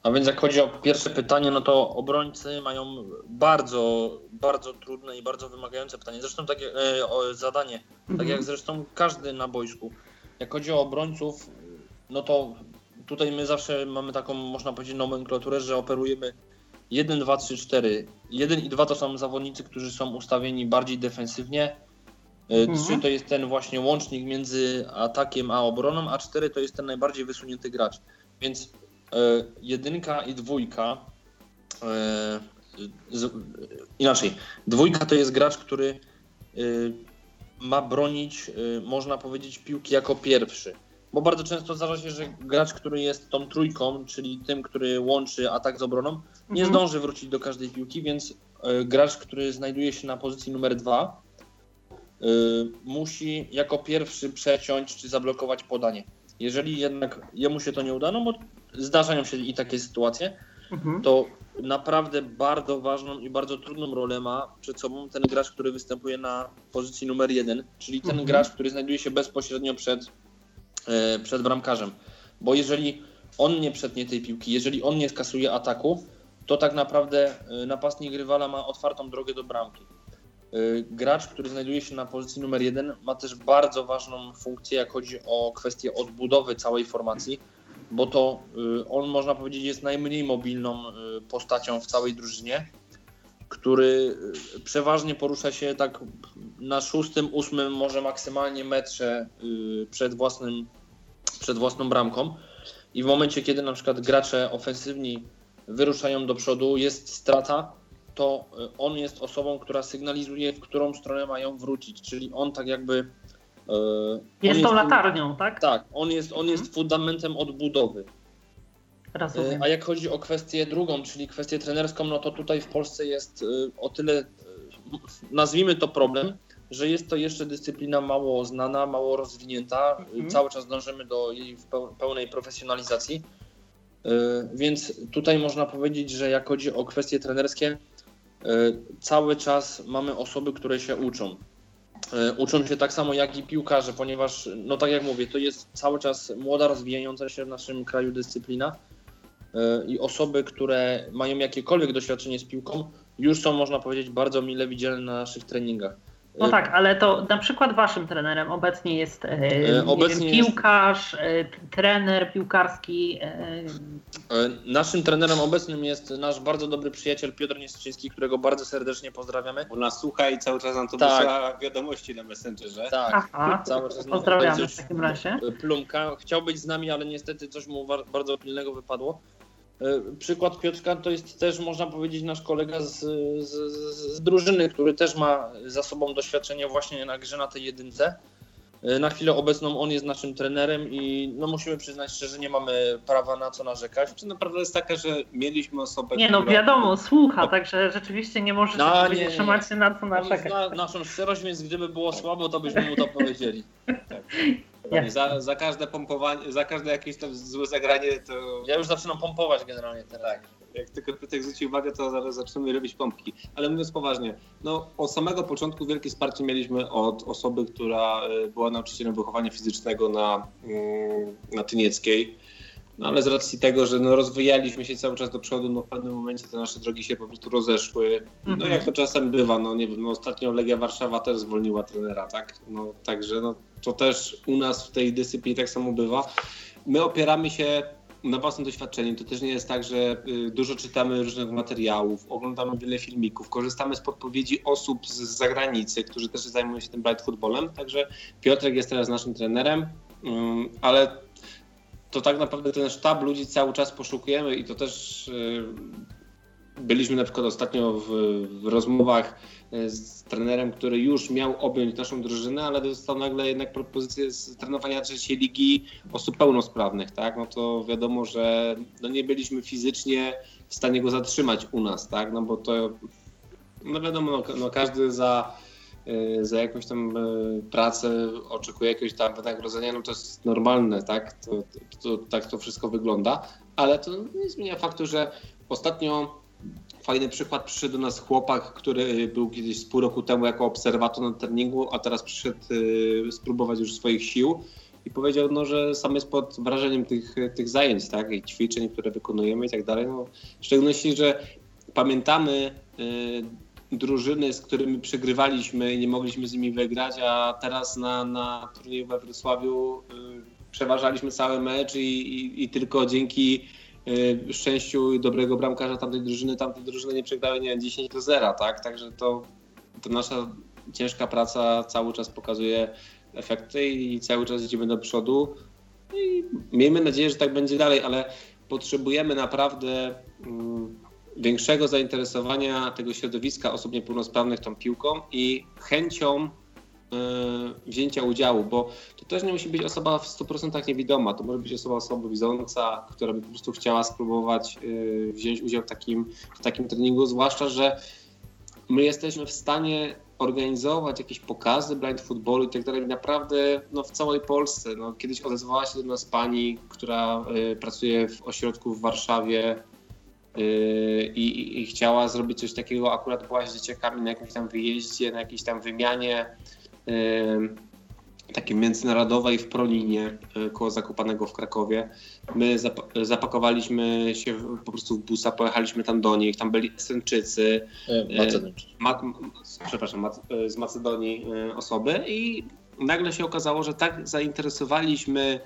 A więc jak chodzi o pierwsze pytanie, no to obrońcy mają bardzo, bardzo trudne i bardzo wymagające pytanie. Zresztą takie e, zadanie, tak jak zresztą każdy na boisku. Jak chodzi o obrońców, no to tutaj my zawsze mamy taką, można powiedzieć, nomenklaturę, że operujemy 1, 2, 3, 4. 1 i 2 to są zawodnicy, którzy są ustawieni bardziej defensywnie. 3 Mhm. to jest ten właśnie łącznik między atakiem a obroną, a 4 to jest ten najbardziej wysunięty gracz. Więc e, jedynka i dwójka. E, z, inaczej, dwójka to jest gracz, który e, ma bronić, e, można powiedzieć, piłki jako pierwszy. Bo bardzo często zdarza się, że gracz, który jest tą trójką, czyli tym, który łączy atak z obroną, nie Mhm. zdąży wrócić do każdej piłki, więc e, gracz, który znajduje się na pozycji numer dwa, e, musi jako pierwszy przeciąć czy zablokować podanie. Jeżeli jednak jemu się to nie uda, no bo zdarzają się i takie sytuacje, Mhm. to naprawdę bardzo ważną i bardzo trudną rolę ma przed sobą ten gracz, który występuje na pozycji numer jeden, czyli ten Mhm. gracz, który znajduje się bezpośrednio przed e, przed bramkarzem. Bo jeżeli on nie przetnie tej piłki, jeżeli on nie skasuje ataku, to tak naprawdę e, napastnik rywala ma otwartą drogę do bramki. E, gracz, który znajduje się na pozycji numer jeden, ma też bardzo ważną funkcję, jak chodzi o kwestię odbudowy całej formacji, bo to on, można powiedzieć, jest najmniej mobilną postacią w całej drużynie który y, przeważnie porusza się tak na szóstym, ósmym, może maksymalnie metrze y, przed, własnym, przed własną bramką. I w momencie, kiedy na przykład gracze ofensywni wyruszają do przodu, jest strata, to y, on jest osobą, która sygnalizuje, w którą stronę mają wrócić. Czyli on tak jakby. Jest tą latarnią, tak? Tak, on jest, on jest mhm. fundamentem odbudowy. Rozumiem. A jak chodzi o kwestię drugą, czyli kwestię trenerską, no to tutaj w Polsce jest y, o tyle, y, nazwijmy to problem, że jest to jeszcze dyscyplina mało znana, mało rozwinięta. Mhm. Cały czas dążymy do jej pełnej profesjonalizacji. Więc tutaj można powiedzieć, że jak chodzi o kwestie trenerskie, cały czas mamy osoby, które się uczą. Uczą się tak samo jak i piłkarze, ponieważ, no tak jak mówię, to jest cały czas młoda, rozwijająca się w naszym kraju dyscyplina i osoby, które mają jakiekolwiek doświadczenie z piłką, już są, można powiedzieć, bardzo mile widziane na naszych treningach. No tak, ale to na przykład waszym trenerem obecnie jest e, obecnie wiem, piłkarz, jest... Trener piłkarski. E, naszym trenerem obecnym jest nasz bardzo dobry przyjaciel Piotr Niestrzyński, którego bardzo serdecznie pozdrawiamy. Bo nas słucha i cały czas nam to tak. wysyła wiadomości na Messengerze. Tak, Aha, cały czas pozdrawiamy w takim razie. Plumka chciał być z nami, ale niestety coś mu bardzo pilnego wypadło. E, przykład Piotrka to jest też, można powiedzieć, nasz kolega z, z, z, drużyny, który też ma za sobą doświadczenie właśnie na grze na tej jedynce. E, na chwilę obecną on jest naszym trenerem i no musimy przyznać szczerze, nie mamy prawa na co narzekać. Czy naprawdę jest taka, że mieliśmy osobę, Nie no, wiadomo, słucha, no. także rzeczywiście nie możecie no, powiedzieć, że macie na co narzekać. Na naszą szczerość, więc gdyby było słabo, to byśmy mu to powiedzieli. tak. Za, za każde pompowanie, za każde jakieś tam złe zagranie to... Ja już zaczynam pompować generalnie teraz. Tak. Jak tylko Piotrek zwróci uwagę, to zaraz zaczynamy robić pompki. Ale mówiąc poważnie, no od samego początku wielkie wsparcie mieliśmy od osoby, która e, była nauczycielem wychowania fizycznego na, mm, na Tynieckiej. No ale z racji tego, że no, rozwijaliśmy się cały czas do przodu, no w pewnym momencie te nasze drogi się po prostu rozeszły. No mhm. jak to czasem bywa, no nie wiem, no, ostatnio Legia Warszawa też zwolniła trenera, tak? No także no, to też u nas w tej dyscyplinie tak samo bywa. My opieramy się na własnym doświadczeniu. To też nie jest tak, że y, dużo czytamy różnych materiałów, oglądamy wiele filmików, korzystamy z podpowiedzi osób z zagranicy, którzy też zajmują się tym blind footballem. Także Piotrek jest teraz naszym trenerem, ale to tak naprawdę ten sztab ludzi cały czas poszukujemy i to też y, byliśmy na przykład ostatnio w, w rozmowach E, z trenerem, który już miał objąć naszą drużynę, ale dostał nagle jednak propozycję z trenowania trzeciej ligi osób pełnosprawnych, tak? No to wiadomo, że no nie byliśmy fizycznie w stanie go zatrzymać u nas, tak? No bo to, no wiadomo, no, no każdy za, za jakąś tam e, pracę oczekuje jakiegoś tam wynagrodzenia, no to jest normalne, tak? To, to, to, tak to wszystko wygląda, ale to nie zmienia faktu, że ostatnio fajny przykład. Przyszedł do nas chłopak, który był kiedyś z pół roku temu jako obserwator na treningu, a teraz przyszedł y, spróbować już swoich sił i powiedział, no, że sam jest pod wrażeniem tych, tych zajęć, tak, i ćwiczeń, które wykonujemy i tak dalej. No, w szczególności, że pamiętamy y, drużyny, z którymi przegrywaliśmy i nie mogliśmy z nimi wygrać, a teraz na, na turnieju we Wrocławiu y, przeważaliśmy cały mecz i, i, i tylko dzięki Y, szczęściu dobrego bramkarza tamtej drużyny, tamte drużyny nie przegrały nie 10 do 0, tak? Także to, to nasza ciężka praca cały czas pokazuje efekty i cały czas idziemy do przodu. No I miejmy nadzieję, że tak będzie dalej, ale potrzebujemy naprawdę mm, większego zainteresowania tego środowiska osób niepełnosprawnych tą piłką i chęcią Y, wzięcia udziału, bo to też nie musi być osoba w 100% niewidoma, to może być osoba słabowidząca, która by po prostu chciała spróbować y, wziąć udział w takim, w takim treningu, zwłaszcza, że my jesteśmy w stanie organizować jakieś pokazy blind footballu i tak dalej, naprawdę no, w całej Polsce. No, kiedyś odezwała się do nas pani, która y, pracuje w ośrodku w Warszawie, i, i, chciała zrobić coś takiego, akurat była z dzieciakami na jakimś tam wyjeździe, na jakiejś tam wymianie takiej międzynarodowej w Proninie, koło Zakopanego w Krakowie. My zapakowaliśmy się po prostu w busa, pojechaliśmy tam do nich, tam byli Eseńczycy, ma, przepraszam, z Macedonii osoby i nagle się okazało, że tak zainteresowaliśmy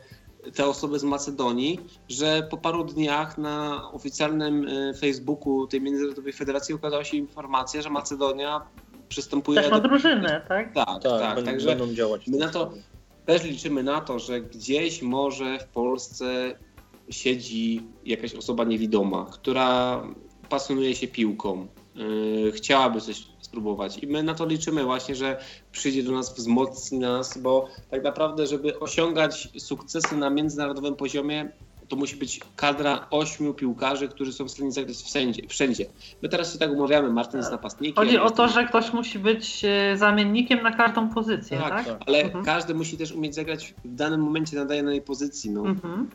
te osoby z Macedonii, że po paru dniach na oficjalnym e, Facebooku tej Międzynarodowej Federacji ukazała się informacja, że Macedonia przystępuje też ma do... drużynę, tak? Tak, tak. tak. Będą, Także będą działać. My na to też liczymy na to, że gdzieś może w Polsce siedzi jakaś osoba niewidoma, która pasjonuje się piłką, yy, chciałaby coś spróbować. I my na to liczymy właśnie, że przyjdzie do nas, wzmocni nas, bo tak naprawdę, żeby osiągać sukcesy na międzynarodowym poziomie, to musi być kadra ośmiu piłkarzy, którzy są w stanie zagrać wszędzie. wszędzie. My teraz się tak umawiamy, Martin jest napastnikiem. Chodzi o to, że ktoś musi być e, zamiennikiem na każdą pozycję, tak? tak? Ale mhm. każdy musi też umieć zagrać w danym momencie na danej pozycji. No. Mhm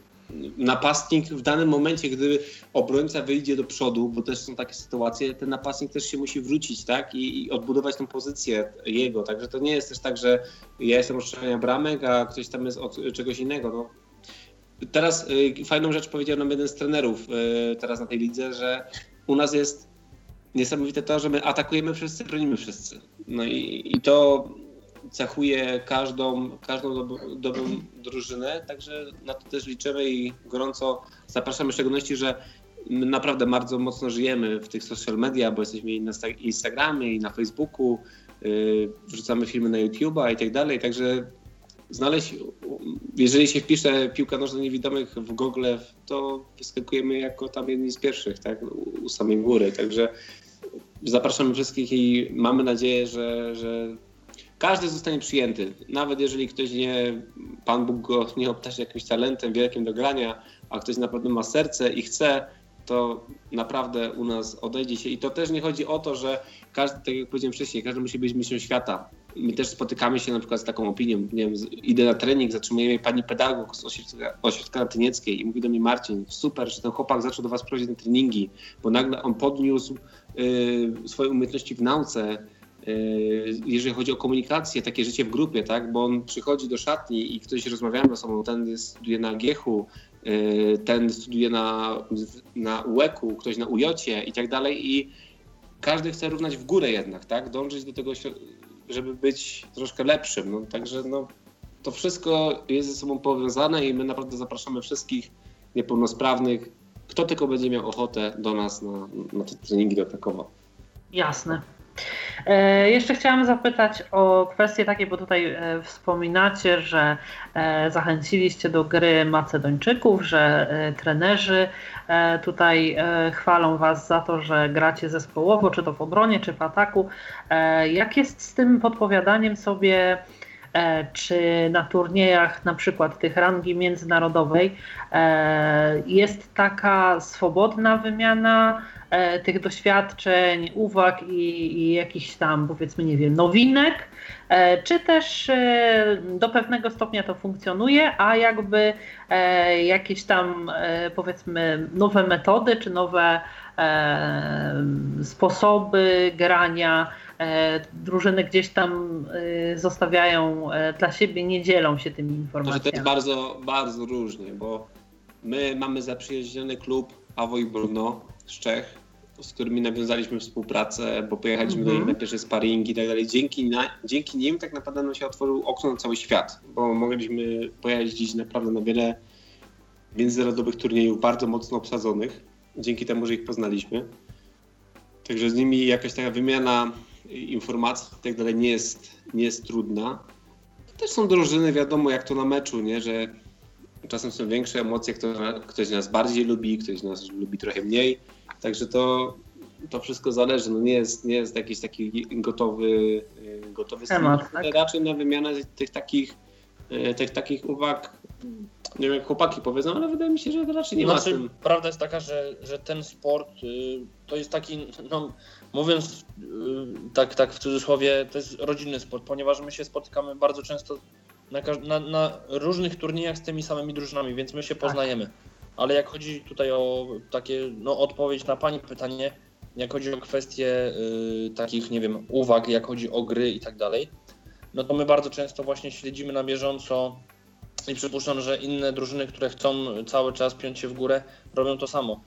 napastnik w danym momencie, gdy obrońca wyjdzie do przodu, bo też są takie sytuacje, ten napastnik też się musi wrócić, tak? I, i odbudować tą pozycję jego. Także to nie jest też tak, że ja jestem od strzelania bramek, a ktoś tam jest od czegoś innego. No. Teraz y, fajną rzecz powiedział nam jeden z trenerów y, teraz na tej lidze, że u nas jest niesamowite to, że my atakujemy wszyscy, bronimy wszyscy. No i, i to cechuje każdą, każdą dobrą, dobrą drużynę, także na to też liczymy i gorąco zapraszamy w szczególności, że my naprawdę bardzo mocno żyjemy w tych social media, bo jesteśmy i na Instagramie, i na Facebooku, yy, wrzucamy filmy na YouTube'a i tak dalej, także znaleźć, jeżeli się wpisze piłka nożna niewidomych w Google, to wyskakujemy jako tam jedni z pierwszych, tak, u samej góry, także zapraszamy wszystkich i mamy nadzieję, że, że każdy zostanie przyjęty. Nawet jeżeli ktoś nie, Pan Bóg go nie obdarzy jakimś talentem wielkim do grania, a ktoś naprawdę ma serce i chce, to naprawdę u nas odejdzie się. I to też nie chodzi o to, że każdy, tak jak powiedziałem wcześniej, każdy musi być mistrzem świata. My też spotykamy się na przykład z taką opinią, nie wiem, idę na trening, zatrzymuje pani pedagog z ośrodka, ośrodka latynieckiej i mówi do mnie Marcin, super, że ten chłopak zaczął do was prowadzić na treningi, bo nagle on podniósł y, swoje umiejętności w nauce, Yy, jeżeli chodzi o komunikację, takie życie w grupie, tak? bo on przychodzi do szatni i ktoś rozmawiamy ze sobą, ten studiuje na Giechu, yy, ten studiuje na, na UEK-u, ktoś na UJ-cie i tak dalej i każdy chce równać w górę jednak, tak? dążyć do tego, żeby być troszkę lepszym. No, także no, to wszystko jest ze sobą powiązane i my naprawdę zapraszamy wszystkich niepełnosprawnych, kto tylko będzie miał ochotę do nas na, na te treningi do. Jasne. E, jeszcze chciałam zapytać o kwestie takie, bo tutaj e, wspominacie, że e, zachęciliście do gry Macedończyków, że trenerzy tutaj chwalą Was za to, że gracie zespołowo, czy to w obronie, czy w ataku. Jak jest z tym podpowiadaniem sobie? Czy na turniejach na przykład tych rangi międzynarodowej jest taka swobodna wymiana E, tych doświadczeń, uwag i, i jakichś tam, powiedzmy, nie wiem, nowinek, e, czy też e, do pewnego stopnia to funkcjonuje, a jakby jakieś tam, powiedzmy, nowe metody, czy nowe sposoby grania drużyny gdzieś tam zostawiają dla siebie, nie dzielą się tymi informacjami. To jest bardzo, bardzo różnie, bo my mamy zaprzyjaźniony klub Awo i Brno, z Czech, z którymi nawiązaliśmy współpracę, bo pojechaliśmy mm -hmm. do nich na pierwsze sparingi i tak dalej. Dzięki, na, dzięki nim tak naprawdę nam się otworzył okno na cały świat, bo mogliśmy pojeździć naprawdę na wiele międzynarodowych turniejów bardzo mocno obsadzonych, dzięki temu, że ich poznaliśmy. Także z nimi jakaś taka wymiana informacji i tak dalej nie jest, nie jest trudna. Też są drużyny, wiadomo jak to na meczu, nie? że czasem są większe emocje, kto, ktoś nas bardziej lubi, ktoś nas lubi trochę mniej. Także to, to wszystko zależy. No nie, jest, nie jest jakiś taki gotowy, e, gotowy temat. Tak? Raczej na wymianę tych takich, e, tych takich uwag nie wiem jak chłopaki powiedzą, ale wydaje mi się, że raczej nie znaczy, ma tym. Prawda jest taka, że, że ten sport y, to jest taki, no, mówiąc y, tak, tak w cudzysłowie, to jest rodzinny sport, ponieważ my się spotykamy bardzo często na, na, na różnych turniejach z tymi samymi drużynami, więc my się tak. poznajemy. Ale jak chodzi tutaj o takie, no odpowiedź na Pani pytanie, jak chodzi o kwestie y, takich, nie wiem, uwag, jak chodzi o gry i tak dalej, no to my bardzo często właśnie śledzimy na bieżąco i przypuszczam, że inne drużyny, które chcą cały czas piąć się w górę, robią to samo.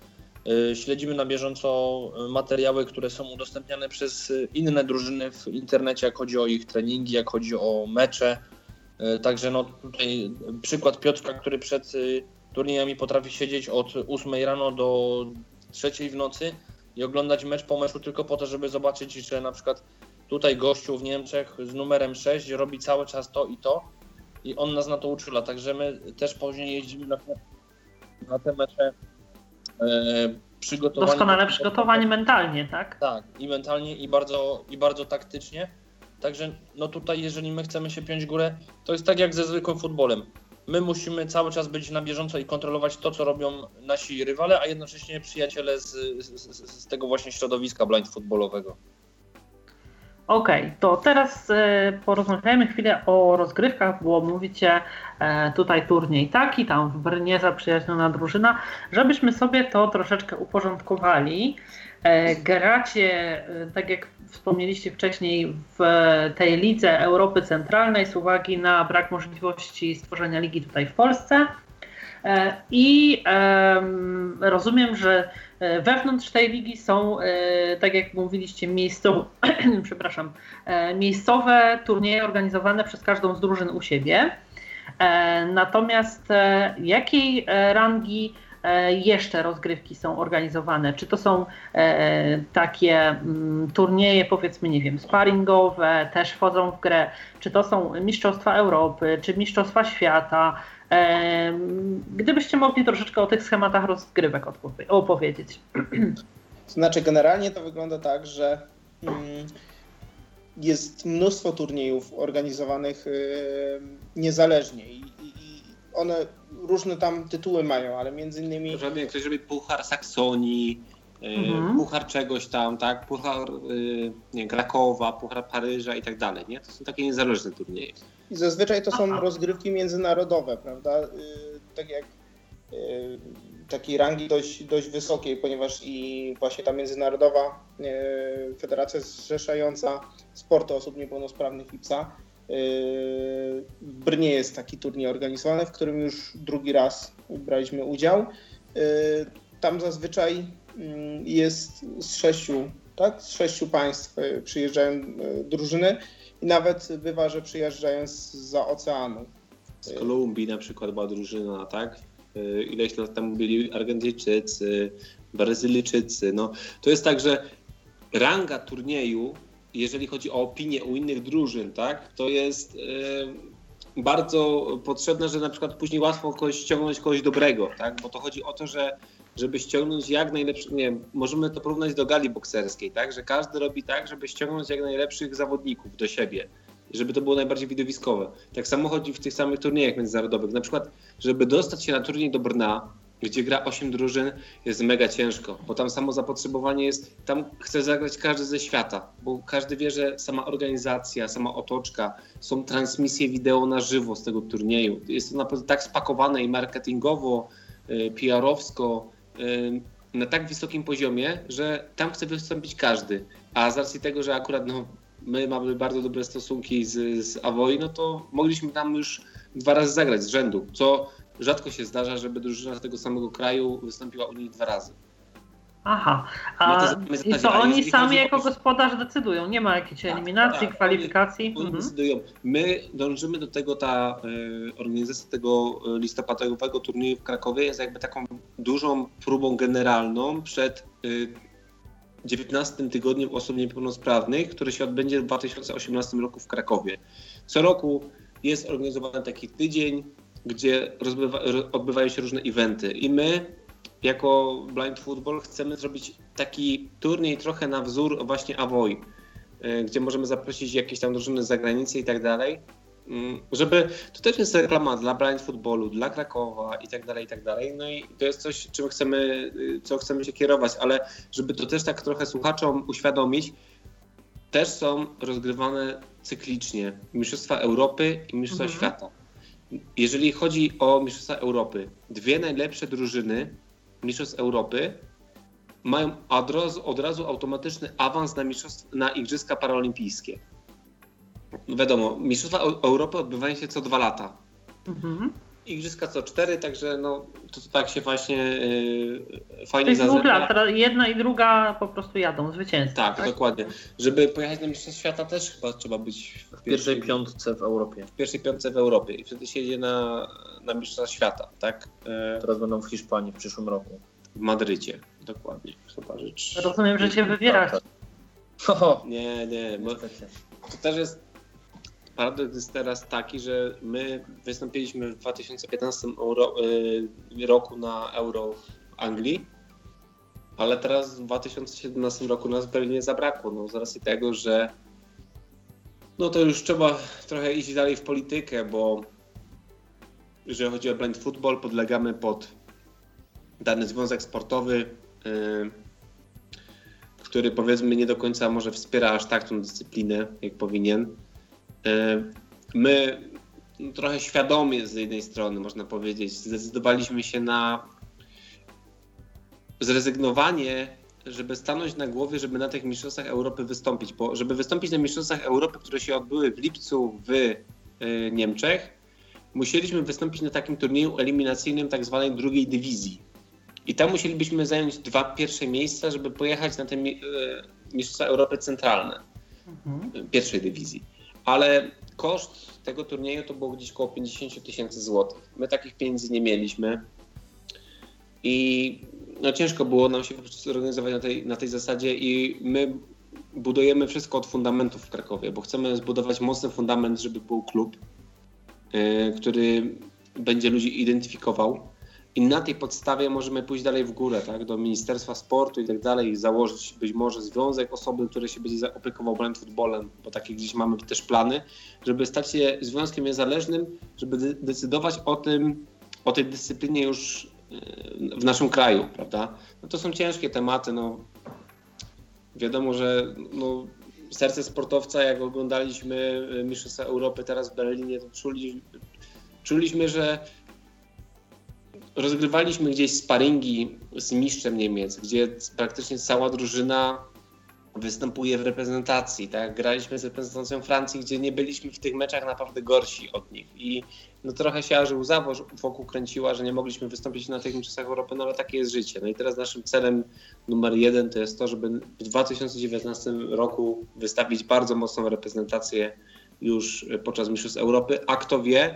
Y, śledzimy na bieżąco materiały, które są udostępniane przez inne drużyny w internecie, jak chodzi o ich treningi, jak chodzi o mecze. Także no tutaj przykład Piotrka, który przed turniejami potrafi siedzieć od 8 rano do 3 w nocy i oglądać mecz po meczu tylko po to, żeby zobaczyć, że na przykład tutaj gościu w Niemczech z numerem 6 robi cały czas to i to i on nas na to uczula, także my też później jeździmy na, na te mecze e, przygotowani. Doskonale przygotowani mentalnie, tak? Tak, i mentalnie, i bardzo, i bardzo taktycznie. Także no tutaj, jeżeli my chcemy się piąć górę, to jest tak jak ze zwykłym futbolem. My musimy cały czas być na bieżąco i kontrolować to, co robią nasi rywale, a jednocześnie przyjaciele z, z, z tego właśnie środowiska blind futbolowego. Okej, okay, to teraz e, porozmawiajmy chwilę o rozgrywkach, bo mówicie e, tutaj turniej taki, tam w Brnie zaprzyjaźniona drużyna, żebyśmy sobie to troszeczkę uporządkowali. E, gracie, tak jak wspomnieliście wcześniej, w tej lidze Europy Centralnej z uwagi na brak możliwości stworzenia ligi tutaj w Polsce. I rozumiem, że wewnątrz tej ligi są, e, tak jak mówiliście, miejscowe, przepraszam, e, miejscowe turnieje organizowane przez każdą z drużyn u siebie. Natomiast jakiej rangi jeszcze rozgrywki są organizowane? Czy to są takie mm, turnieje, powiedzmy, nie wiem, sparingowe, też wchodzą w grę? Czy to są Mistrzostwa Europy, czy Mistrzostwa Świata? Gdybyście mogli troszeczkę o tych schematach rozgrywek opowiedzieć. Znaczy, generalnie to wygląda tak, że mm, jest mnóstwo turniejów organizowanych niezależnie i one różne tam tytuły mają, ale między innymi... Żaden ktoś robi Puchar Saksonii, y, mhm. Puchar czegoś tam, tak? Puchar y, nie, Krakowa, Puchar Paryża i tak dalej, nie? To są takie niezależne turnieje. I zazwyczaj to są Aha. rozgrywki międzynarodowe, prawda? Y, tak jak y, takiej rangi dość, dość wysokiej, ponieważ i właśnie ta międzynarodowa y, federacja zrzeszająca sporty osób niepełnosprawnych IPSA w Brnie jest taki turniej organizowany, w którym już drugi raz braliśmy udział. Tam zazwyczaj mm, jest z sześciu, tak? Z sześciu państw przyjeżdżają drużyny i nawet bywa, że przyjeżdżając za oceanu. Z Kolumbii na przykład była drużyna, tak? Y, ileś lat temu byli Argentyńczycy, Brazylijczycy. No, to jest tak, że ranga turnieju, jeżeli chodzi o opinię u innych drużyn, tak, to jest yy, bardzo potrzebne, że na przykład później łatwo kogoś ściągnąć kogoś dobrego, tak? Bo to chodzi o to, że żeby ściągnąć jak najlepszy, nie wiem, możemy to porównać do gali bokserskiej, tak, że każdy robi tak, żeby ściągnąć jak najlepszych zawodników do siebie, żeby to było najbardziej widowiskowe. Tak samo chodzi w tych samych turniejach międzynarodowych. Na przykład, żeby dostać się na turniej do Brna, gdzie gra 8 drużyn, jest mega ciężko, bo tam samo zapotrzebowanie jest, tam chce zagrać każdy ze świata, bo każdy wie, że sama organizacja, sama otoczka, są transmisje wideo na żywo z tego turnieju. Jest to naprawdę tak spakowane i marketingowo, y, PR-owsko, na tak wysokim poziomie, że tam chce wystąpić każdy. A z racji tego, że akurat no, my mamy bardzo dobre stosunki z, z Avoi, no to mogliśmy tam już dwa razy zagrać z rzędu, co rzadko się zdarza, żeby drużyna z tego samego kraju wystąpiła u nich dwa razy. Aha, a i to oni sami jako gospodarz decydują, nie ma jakiejś tak, eliminacji, tak, kwalifikacji? Oni, mhm. decydują. My dążymy do tego, ta y, organizacja tego e, listopadowego turnieju w Krakowie jest jakby taką dużą próbą generalną przed y, 19 tygodniem osób niepełnosprawnych, które się odbędzie w 2018 roku w Krakowie. Co roku jest organizowany taki tydzień, gdzie rozbywa, odbywają się różne eventy i my jako Blind Football chcemy zrobić taki turniej trochę na wzór właśnie Avoi, e, gdzie możemy zaprosić jakieś tam drużyny z zagranicy i tak dalej, mm, żeby, to też jest reklama dla Blind Footballu, dla Krakowa i tak dalej, i tak dalej, no i to jest coś, czym chcemy, y, co chcemy się kierować, ale żeby to też tak trochę słuchaczom uświadomić, też są rozgrywane cyklicznie Mistrzostwa Europy i Mistrzostwa mhm. Świata. Jeżeli chodzi o Mistrzostwa Europy, dwie najlepsze drużyny Mistrzostw Europy mają od razu, od razu automatyczny awans na, na Igrzyska Paralimpijskie. wiadomo, Mistrzostwa Europy odbywają się co dwa lata. Mhm. Igrzyska co cztery, także no, to tak się właśnie yy, fajnie To jest dwóch zazębia. lat, teraz jedna i druga po prostu jadą, zwycięzcy. Tak, dokładnie. Żeby pojechać na Mistrzostwa Świata też chyba trzeba być w W pierwszej piątce w Europie. w pierwszej piątce w Europie i wtedy się jedzie na, na Mistrzostwa Świata, tak? E, Teraz będą w Hiszpanii w przyszłym roku. w Madrycie, dokładnie. Chyba rzecz. Rozumiem, że się wybierasz. Ho, Nie, nie, bo to też jest paradoks jest teraz taki, że my wystąpiliśmy w 2015 euro, y, roku na Euro w Anglii, ale teraz w 2017 roku nas Berlinie zabrakło, no z racji tego, że no to już trzeba trochę iść dalej w politykę, bo jeżeli chodzi o blind football, podlegamy pod dany związek sportowy, y, który powiedzmy nie do końca może wspiera aż tak tą dyscyplinę, jak powinien. E, My no, trochę świadomie z jednej strony, można powiedzieć, zdecydowaliśmy się na zrezygnowanie, żeby stanąć na głowie, żeby na tych Mistrzostwach Europy wystąpić. Bo żeby wystąpić na Mistrzostwach Europy, które się odbyły w lipcu w e, Niemczech, musieliśmy wystąpić na takim turnieju eliminacyjnym tak zwanej drugiej dywizji. I tam musielibyśmy zająć dwa pierwsze miejsca, żeby pojechać na te e, Mistrzostwa Europy Centralne Mhm. pierwszej dywizji. Ale koszt tego turnieju to było gdzieś około 50 tysięcy złotych. My takich pieniędzy nie mieliśmy i no ciężko było nam się po prostu zorganizować na tej, na tej zasadzie i my budujemy wszystko od fundamentów w Krakowie, bo chcemy zbudować mocny fundament, żeby był klub, yy, który będzie ludzi identyfikował i na tej podstawie możemy pójść dalej w górę, tak, do Ministerstwa Sportu i tak dalej, założyć być może związek osoby, który się będzie opiekował blind footballem, bo takie gdzieś mamy też plany, żeby stać się związkiem niezależnym, żeby de- decydować o tym, o tej dyscyplinie już yy, w naszym kraju, prawda? No to są ciężkie tematy, no wiadomo, że no, serce sportowca, jak oglądaliśmy y, Mistrzostwa Europy teraz w Berlinie, to czuli, czuliśmy, że rozgrywaliśmy gdzieś sparingi z mistrzem Niemiec, gdzie praktycznie cała drużyna występuje w reprezentacji. Tak? Graliśmy z reprezentacją Francji, gdzie nie byliśmy w tych meczach naprawdę gorsi od nich. I no, trochę się aż łza wo- wokół kręciła, że nie mogliśmy wystąpić na tych mistrzostwach Europy, no ale takie jest życie. No i teraz naszym celem numer jeden to jest to, żeby w 2019 roku wystawić bardzo mocną reprezentację już podczas Mistrzostw Europy, a kto wie,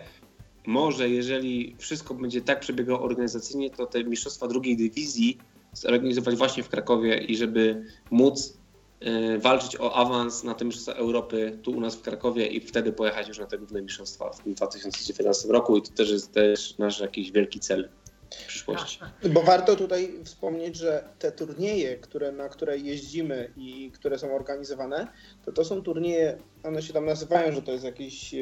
może jeżeli wszystko będzie tak przebiegało organizacyjnie, to te mistrzostwa drugiej dywizji zorganizować właśnie w Krakowie i żeby móc e, walczyć o awans na te mistrzostwa Europy tu u nas w Krakowie i wtedy pojechać już na te główne mistrzostwa w tym 2019 roku i to też jest też nasz jakiś wielki cel w przyszłości. Bo warto tutaj wspomnieć, że te turnieje, które, na które jeździmy i które są organizowane, to to są turnieje, one się tam nazywają, że to jest jakieś e,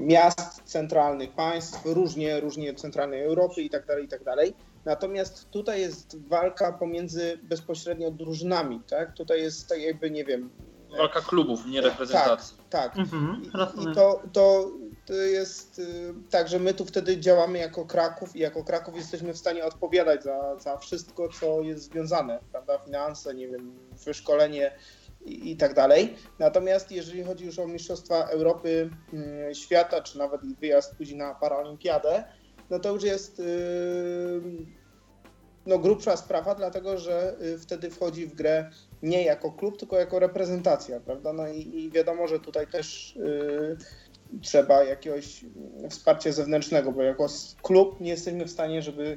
miast centralnych państw, różnie, różnie centralnej Europy i tak dalej, i tak dalej. Natomiast tutaj jest walka pomiędzy bezpośrednio drużynami, tak? Tutaj jest tak jakby, nie wiem... Walka klubów, nie reprezentacji. Tak, Mhm, i, rozumiem. i to, to, to jest y, tak, że my tu wtedy działamy jako Kraków i jako Kraków jesteśmy w stanie odpowiadać za, za wszystko, co jest związane, prawda? Finanse, nie wiem, wyszkolenie i, i tak dalej. Natomiast jeżeli chodzi już o Mistrzostwa Europy, y, Świata, czy nawet wyjazd później na Paralimpiadę, no to już jest y, no, grubsza sprawa, dlatego że y, wtedy wchodzi w grę nie jako klub, tylko jako reprezentacja, prawda? No i, i wiadomo, że tutaj też y, trzeba jakiegoś wsparcia zewnętrznego, bo jako klub nie jesteśmy w stanie, żeby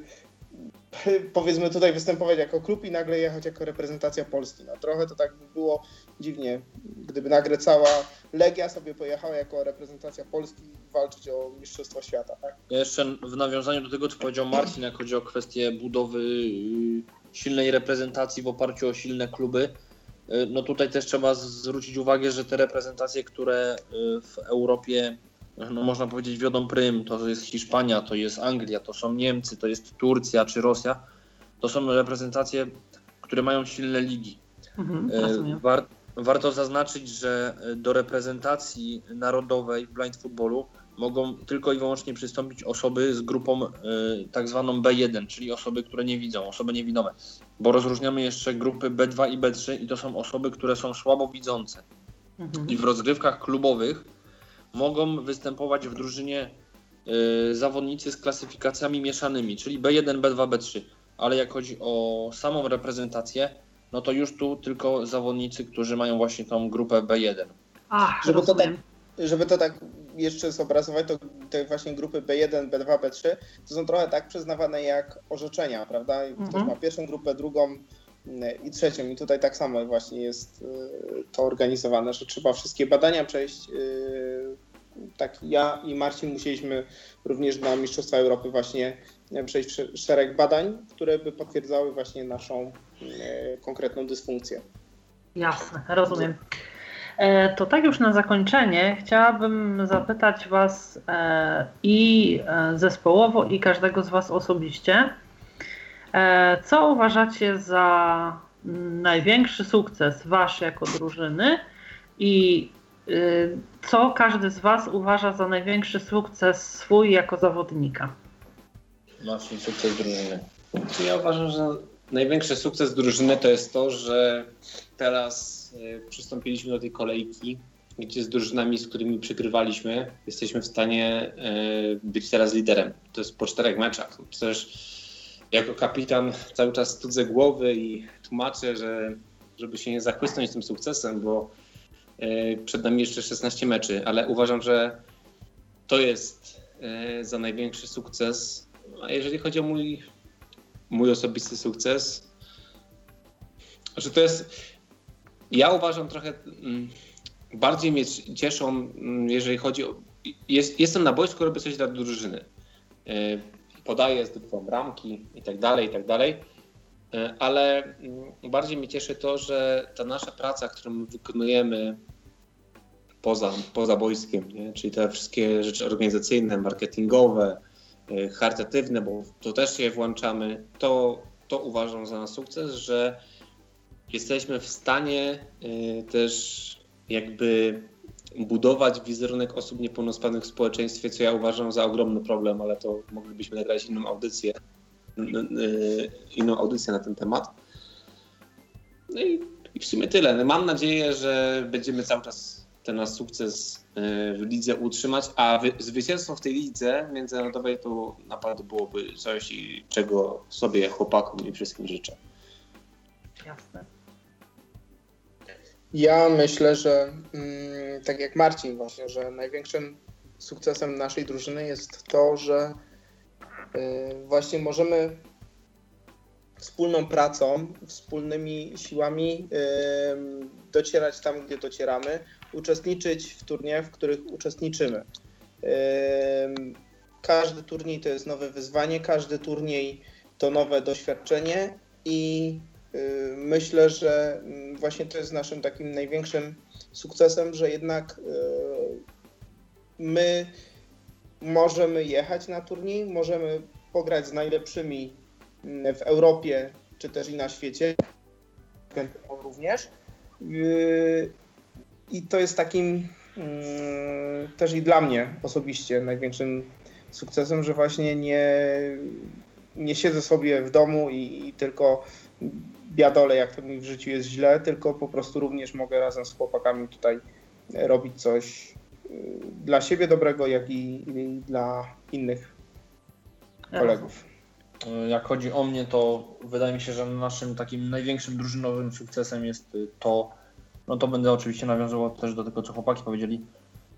powiedzmy tutaj występować jako klub i nagle jechać jako reprezentacja Polski. No trochę to tak by było dziwnie, gdyby nagle cała Legia sobie pojechała jako reprezentacja Polski walczyć o Mistrzostwo Świata, tak? Ja jeszcze w nawiązaniu do tego, co powiedział Marcin, jak chodzi o kwestię budowy y, silnej reprezentacji w oparciu o silne kluby, y, no tutaj też trzeba zwrócić uwagę, że te reprezentacje, które y, w Europie, no można powiedzieć, wiodą prym, to jest Hiszpania, to jest Anglia, to są Niemcy, to jest Turcja czy Rosja, to są reprezentacje, które mają silne ligi. Mhm, E. War, warto zaznaczyć, że e, do reprezentacji narodowej w blind footballu mogą tylko i wyłącznie przystąpić osoby z grupą e, tak zwaną B1, czyli osoby, które nie widzą, osoby niewidome. Bo rozróżniamy jeszcze grupy B2 i B3 i to są osoby, które są słabo widzące. mhm. i w rozgrywkach klubowych mogą występować w drużynie y, zawodnicy z klasyfikacjami mieszanymi, czyli B1, B2, B3. Ale jak chodzi o samą reprezentację, no to już tu tylko zawodnicy, którzy mają właśnie tą grupę B1. Ach, żeby, to tak, żeby to tak jeszcze zobrazować, to te właśnie grupy B1, B2, B3 to są trochę tak przyznawane jak orzeczenia, prawda? Mhm. Ktoś ma pierwszą grupę, drugą mm, i trzecią. I tutaj tak samo właśnie jest y, to organizowane, że trzeba wszystkie badania przejść. Tak, ja i Marcin musieliśmy również na Mistrzostwa Europy właśnie przejść szereg badań, które by potwierdzały właśnie naszą y, konkretną dysfunkcję. Jasne, rozumiem. E, to tak już na zakończenie chciałabym zapytać Was e, i e, zespołowo, i każdego z Was osobiście, co uważacie za największy sukces Wasz jako drużyny i co każdy z Was uważa za największy sukces swój jako zawodnika? Nasz sukces drużyny. Ja uważam, że największy sukces drużyny to jest to, że teraz E, przystąpiliśmy do tej kolejki, gdzie z drużynami, z którymi przygrywaliśmy, jesteśmy w stanie e, być teraz liderem. To jest po czterech meczach. Też jako kapitan cały czas studzę głowy i tłumaczę, że żeby się nie zachłysnąć tym sukcesem, bo przed nami jeszcze 16 meczy, ale uważam, że to jest za największy sukces. A jeżeli chodzi o mój, mój osobisty sukces, że to jest ja uważam trochę mm, bardziej mnie cieszą, mm, jeżeli chodzi o. Jest, jestem na boisku, robię coś dla drużyny. E, podaję, zdobywam bramki i tak dalej, i tak dalej. E, ale mm, bardziej mnie cieszy to, że ta nasza praca, którą wykonujemy poza, poza boiskiem, nie? czyli te wszystkie rzeczy organizacyjne, marketingowe, e, charytatywne, bo to też się włączamy, to, to uważam za sukces, że jesteśmy w stanie y, też jakby budować wizerunek osób niepełnosprawnych w społeczeństwie, co ja uważam za ogromny problem, ale to moglibyśmy nagrać inną audycję, inną audycję na ten temat. No i, i w sumie tyle. No mam nadzieję, że będziemy cały czas ten nasz sukces y, w lidze utrzymać, a zwycięstwo w tej lidze międzynarodowej to naprawdę byłoby coś, czego sobie chłopakom i wszystkim życzę. Jasne. Ja myślę, że mm, tak jak Marcin właśnie, że największym sukcesem naszej drużyny jest to, że y, właśnie możemy wspólną pracą, wspólnymi siłami y, docierać tam, gdzie docieramy, uczestniczyć w turniejach, w których uczestniczymy. Y, każdy turniej to jest nowe wyzwanie, każdy turniej to nowe doświadczenie i Y, myślę, że mm, właśnie to jest naszym takim największym sukcesem, że jednak y, my możemy jechać na turniej, możemy pograć z najlepszymi mm, w Europie czy też i na świecie również. Y, I to jest takim mm, też i dla mnie osobiście największym sukcesem, że właśnie nie, nie siedzę sobie w domu i, i tylko biadole, jak to mi w życiu jest źle, tylko po prostu również mogę razem z chłopakami tutaj robić coś dla siebie dobrego, jak i, i dla innych kolegów. Jak chodzi o mnie, to wydaje mi się, że naszym takim największym drużynowym sukcesem jest to, no to będę oczywiście nawiązywał też do tego, co chłopaki powiedzieli,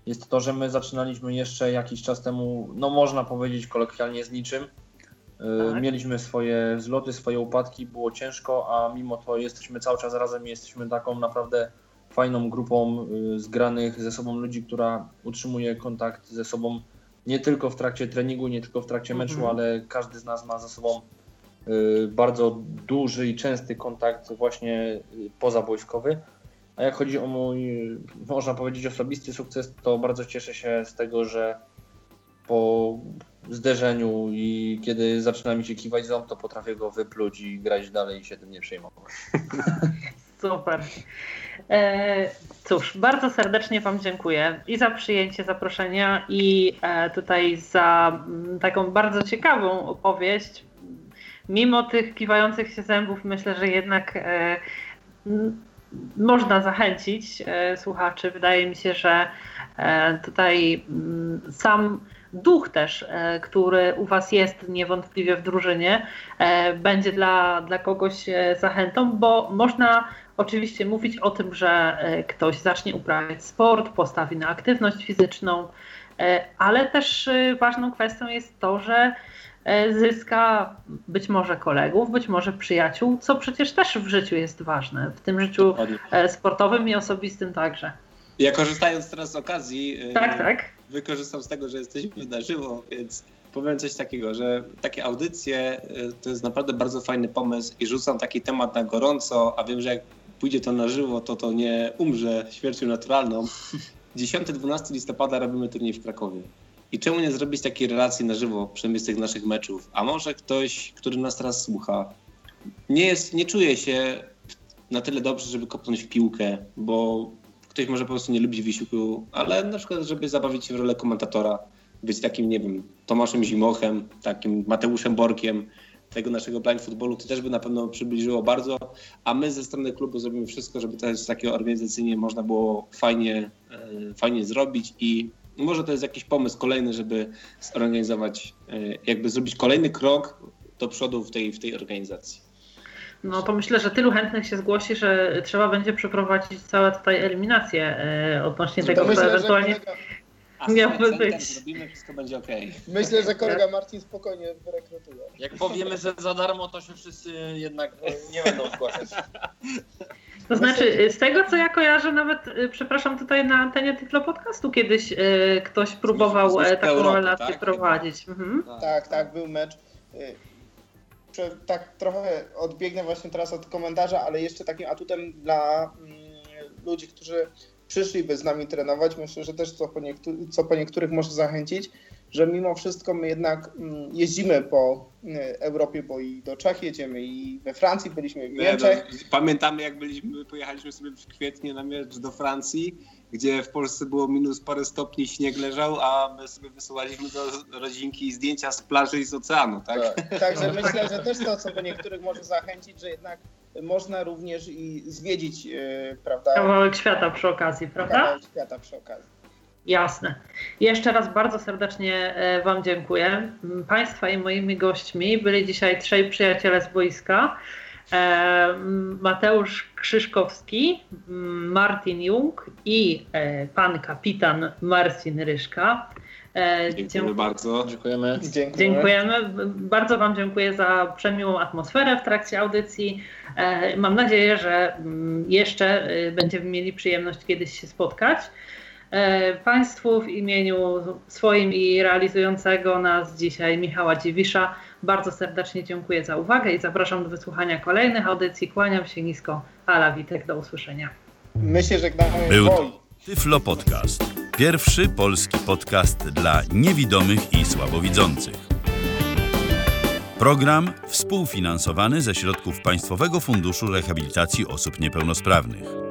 jest to, że my zaczynaliśmy jeszcze jakiś czas temu, no można powiedzieć kolokwialnie z niczym, tak. Mieliśmy swoje wzloty, swoje upadki, było ciężko, a mimo to jesteśmy cały czas razem i jesteśmy taką naprawdę fajną grupą y, zgranych ze sobą ludzi, która utrzymuje kontakt ze sobą nie tylko w trakcie treningu, nie tylko w trakcie meczu, mhm. ale każdy z nas ma ze sobą y, bardzo duży i częsty kontakt właśnie y, pozabojskowy. A jak chodzi o mój, można powiedzieć, osobisty sukces, to bardzo cieszę się z tego, że po zderzeniu i kiedy zaczyna mi się kiwać ząb, to potrafię go wypluć i grać dalej i się tym nie przejmować. Super. E, cóż, bardzo serdecznie Wam dziękuję i za przyjęcie zaproszenia i e, tutaj za mm, taką bardzo ciekawą opowieść. Mimo tych kiwających się zębów myślę, że jednak e, można zachęcić słuchaczy. Wydaje mi się, że tutaj mm, sam duch też, który u Was jest niewątpliwie w drużynie, będzie dla, dla kogoś zachętą, bo można oczywiście mówić o tym, że ktoś zacznie uprawiać sport, postawi na aktywność fizyczną, ale też ważną kwestią jest to, że E, zyska być może kolegów, być może przyjaciół, co przecież też w życiu jest ważne, w tym życiu e, sportowym i osobistym także. Ja korzystając teraz z okazji, e, tak, tak. wykorzystam z tego, że jesteśmy na żywo, więc powiem coś takiego, że takie audycje to jest naprawdę bardzo fajny pomysł i rzucam taki temat na gorąco, a wiem, że jak pójdzie to na żywo, to to nie umrze śmiercią naturalną. 10-12 listopada robimy turniej w Krakowie. I czemu nie zrobić takiej relacji na żywo, przynajmniej z tych naszych meczów? A może ktoś, który nas teraz słucha, nie, jest, nie czuje się na tyle dobrze, żeby kopnąć w piłkę, bo ktoś może po prostu nie lubić wysiłku, ale na przykład, żeby zabawić się w rolę komentatora, być takim, nie wiem, Tomaszem Zimochem, takim Mateuszem Borkiem tego naszego blind footballu, to też by na pewno przybliżyło bardzo, a my ze strony klubu zrobimy wszystko, żeby też takie organizacyjnie można było fajnie, e, fajnie zrobić i może to jest jakiś pomysł kolejny, żeby zorganizować, e, jakby zrobić kolejny krok do przodu w tej, w tej organizacji. No to myślę, że tylu chętnych się zgłosi, że trzeba będzie przeprowadzić całe tutaj eliminację e, odnośnie tego, myślę, co ewentualnie miałby być. Zrobimy, wszystko będzie ok. Myślę, że kolega Marcin spokojnie wyrekrutuje. Jak powiemy, że za darmo, to się wszyscy jednak nie będą zgłaszać. To znaczy, z tego co ja kojarzę, nawet, y, przepraszam, tutaj na antenie Tyflo Podcastu kiedyś y, ktoś próbował e, taką Europy, relację tak? prowadzić. Mhm. Tak, tak, był mecz. Tak trochę odbiegnę właśnie teraz od komentarza, ale jeszcze takim atutem dla mm, ludzi, którzy przyszliby z nami trenować, myślę, że też co po, niektó- co po niektórych może zachęcić, że mimo wszystko my jednak mm, jeździmy po y, Europie, bo i do Czech jedziemy, i we Francji byliśmy, w Niemczech. Pamiętamy, jak byliśmy, pojechaliśmy sobie w kwietniu na mecz do Francji, gdzie w Polsce było minus parę stopni, śnieg leżał, a my sobie wysyłaliśmy do rodzinki zdjęcia z plaży i z oceanu, tak? tak. Także myślę, że też to, co by niektórych może zachęcić, że jednak można również i zwiedzić, yy, prawda? Kawałek świata przy okazji, prawda? Kawałek świata przy okazji. Jasne. Jeszcze raz bardzo serdecznie e, Wam dziękuję. Państwa i moimi gośćmi byli dzisiaj trzej przyjaciele z boiska. E, Mateusz Krzyszkowski, Martin Jung i e, pan kapitan Marcin Ryszka. Dziękujemy bardzo. Dziękujemy. Dziękujemy. Dziękujemy. Bardzo Wam dziękuję za przemiłą atmosferę w trakcie audycji. Mam nadzieję, że jeszcze będziemy mieli przyjemność kiedyś się spotkać. E, państwu w imieniu swoim i realizującego nas dzisiaj Michała Dziwisza bardzo serdecznie dziękuję za uwagę i zapraszam do wysłuchania kolejnych audycji. Kłaniam się nisko. Ala Witek, do usłyszenia. My się żegnamy. Był Tyflo Podcast. Pierwszy polski podcast dla niewidomych i słabowidzących. Program współfinansowany ze środków Państwowego Funduszu Rehabilitacji Osób Niepełnosprawnych.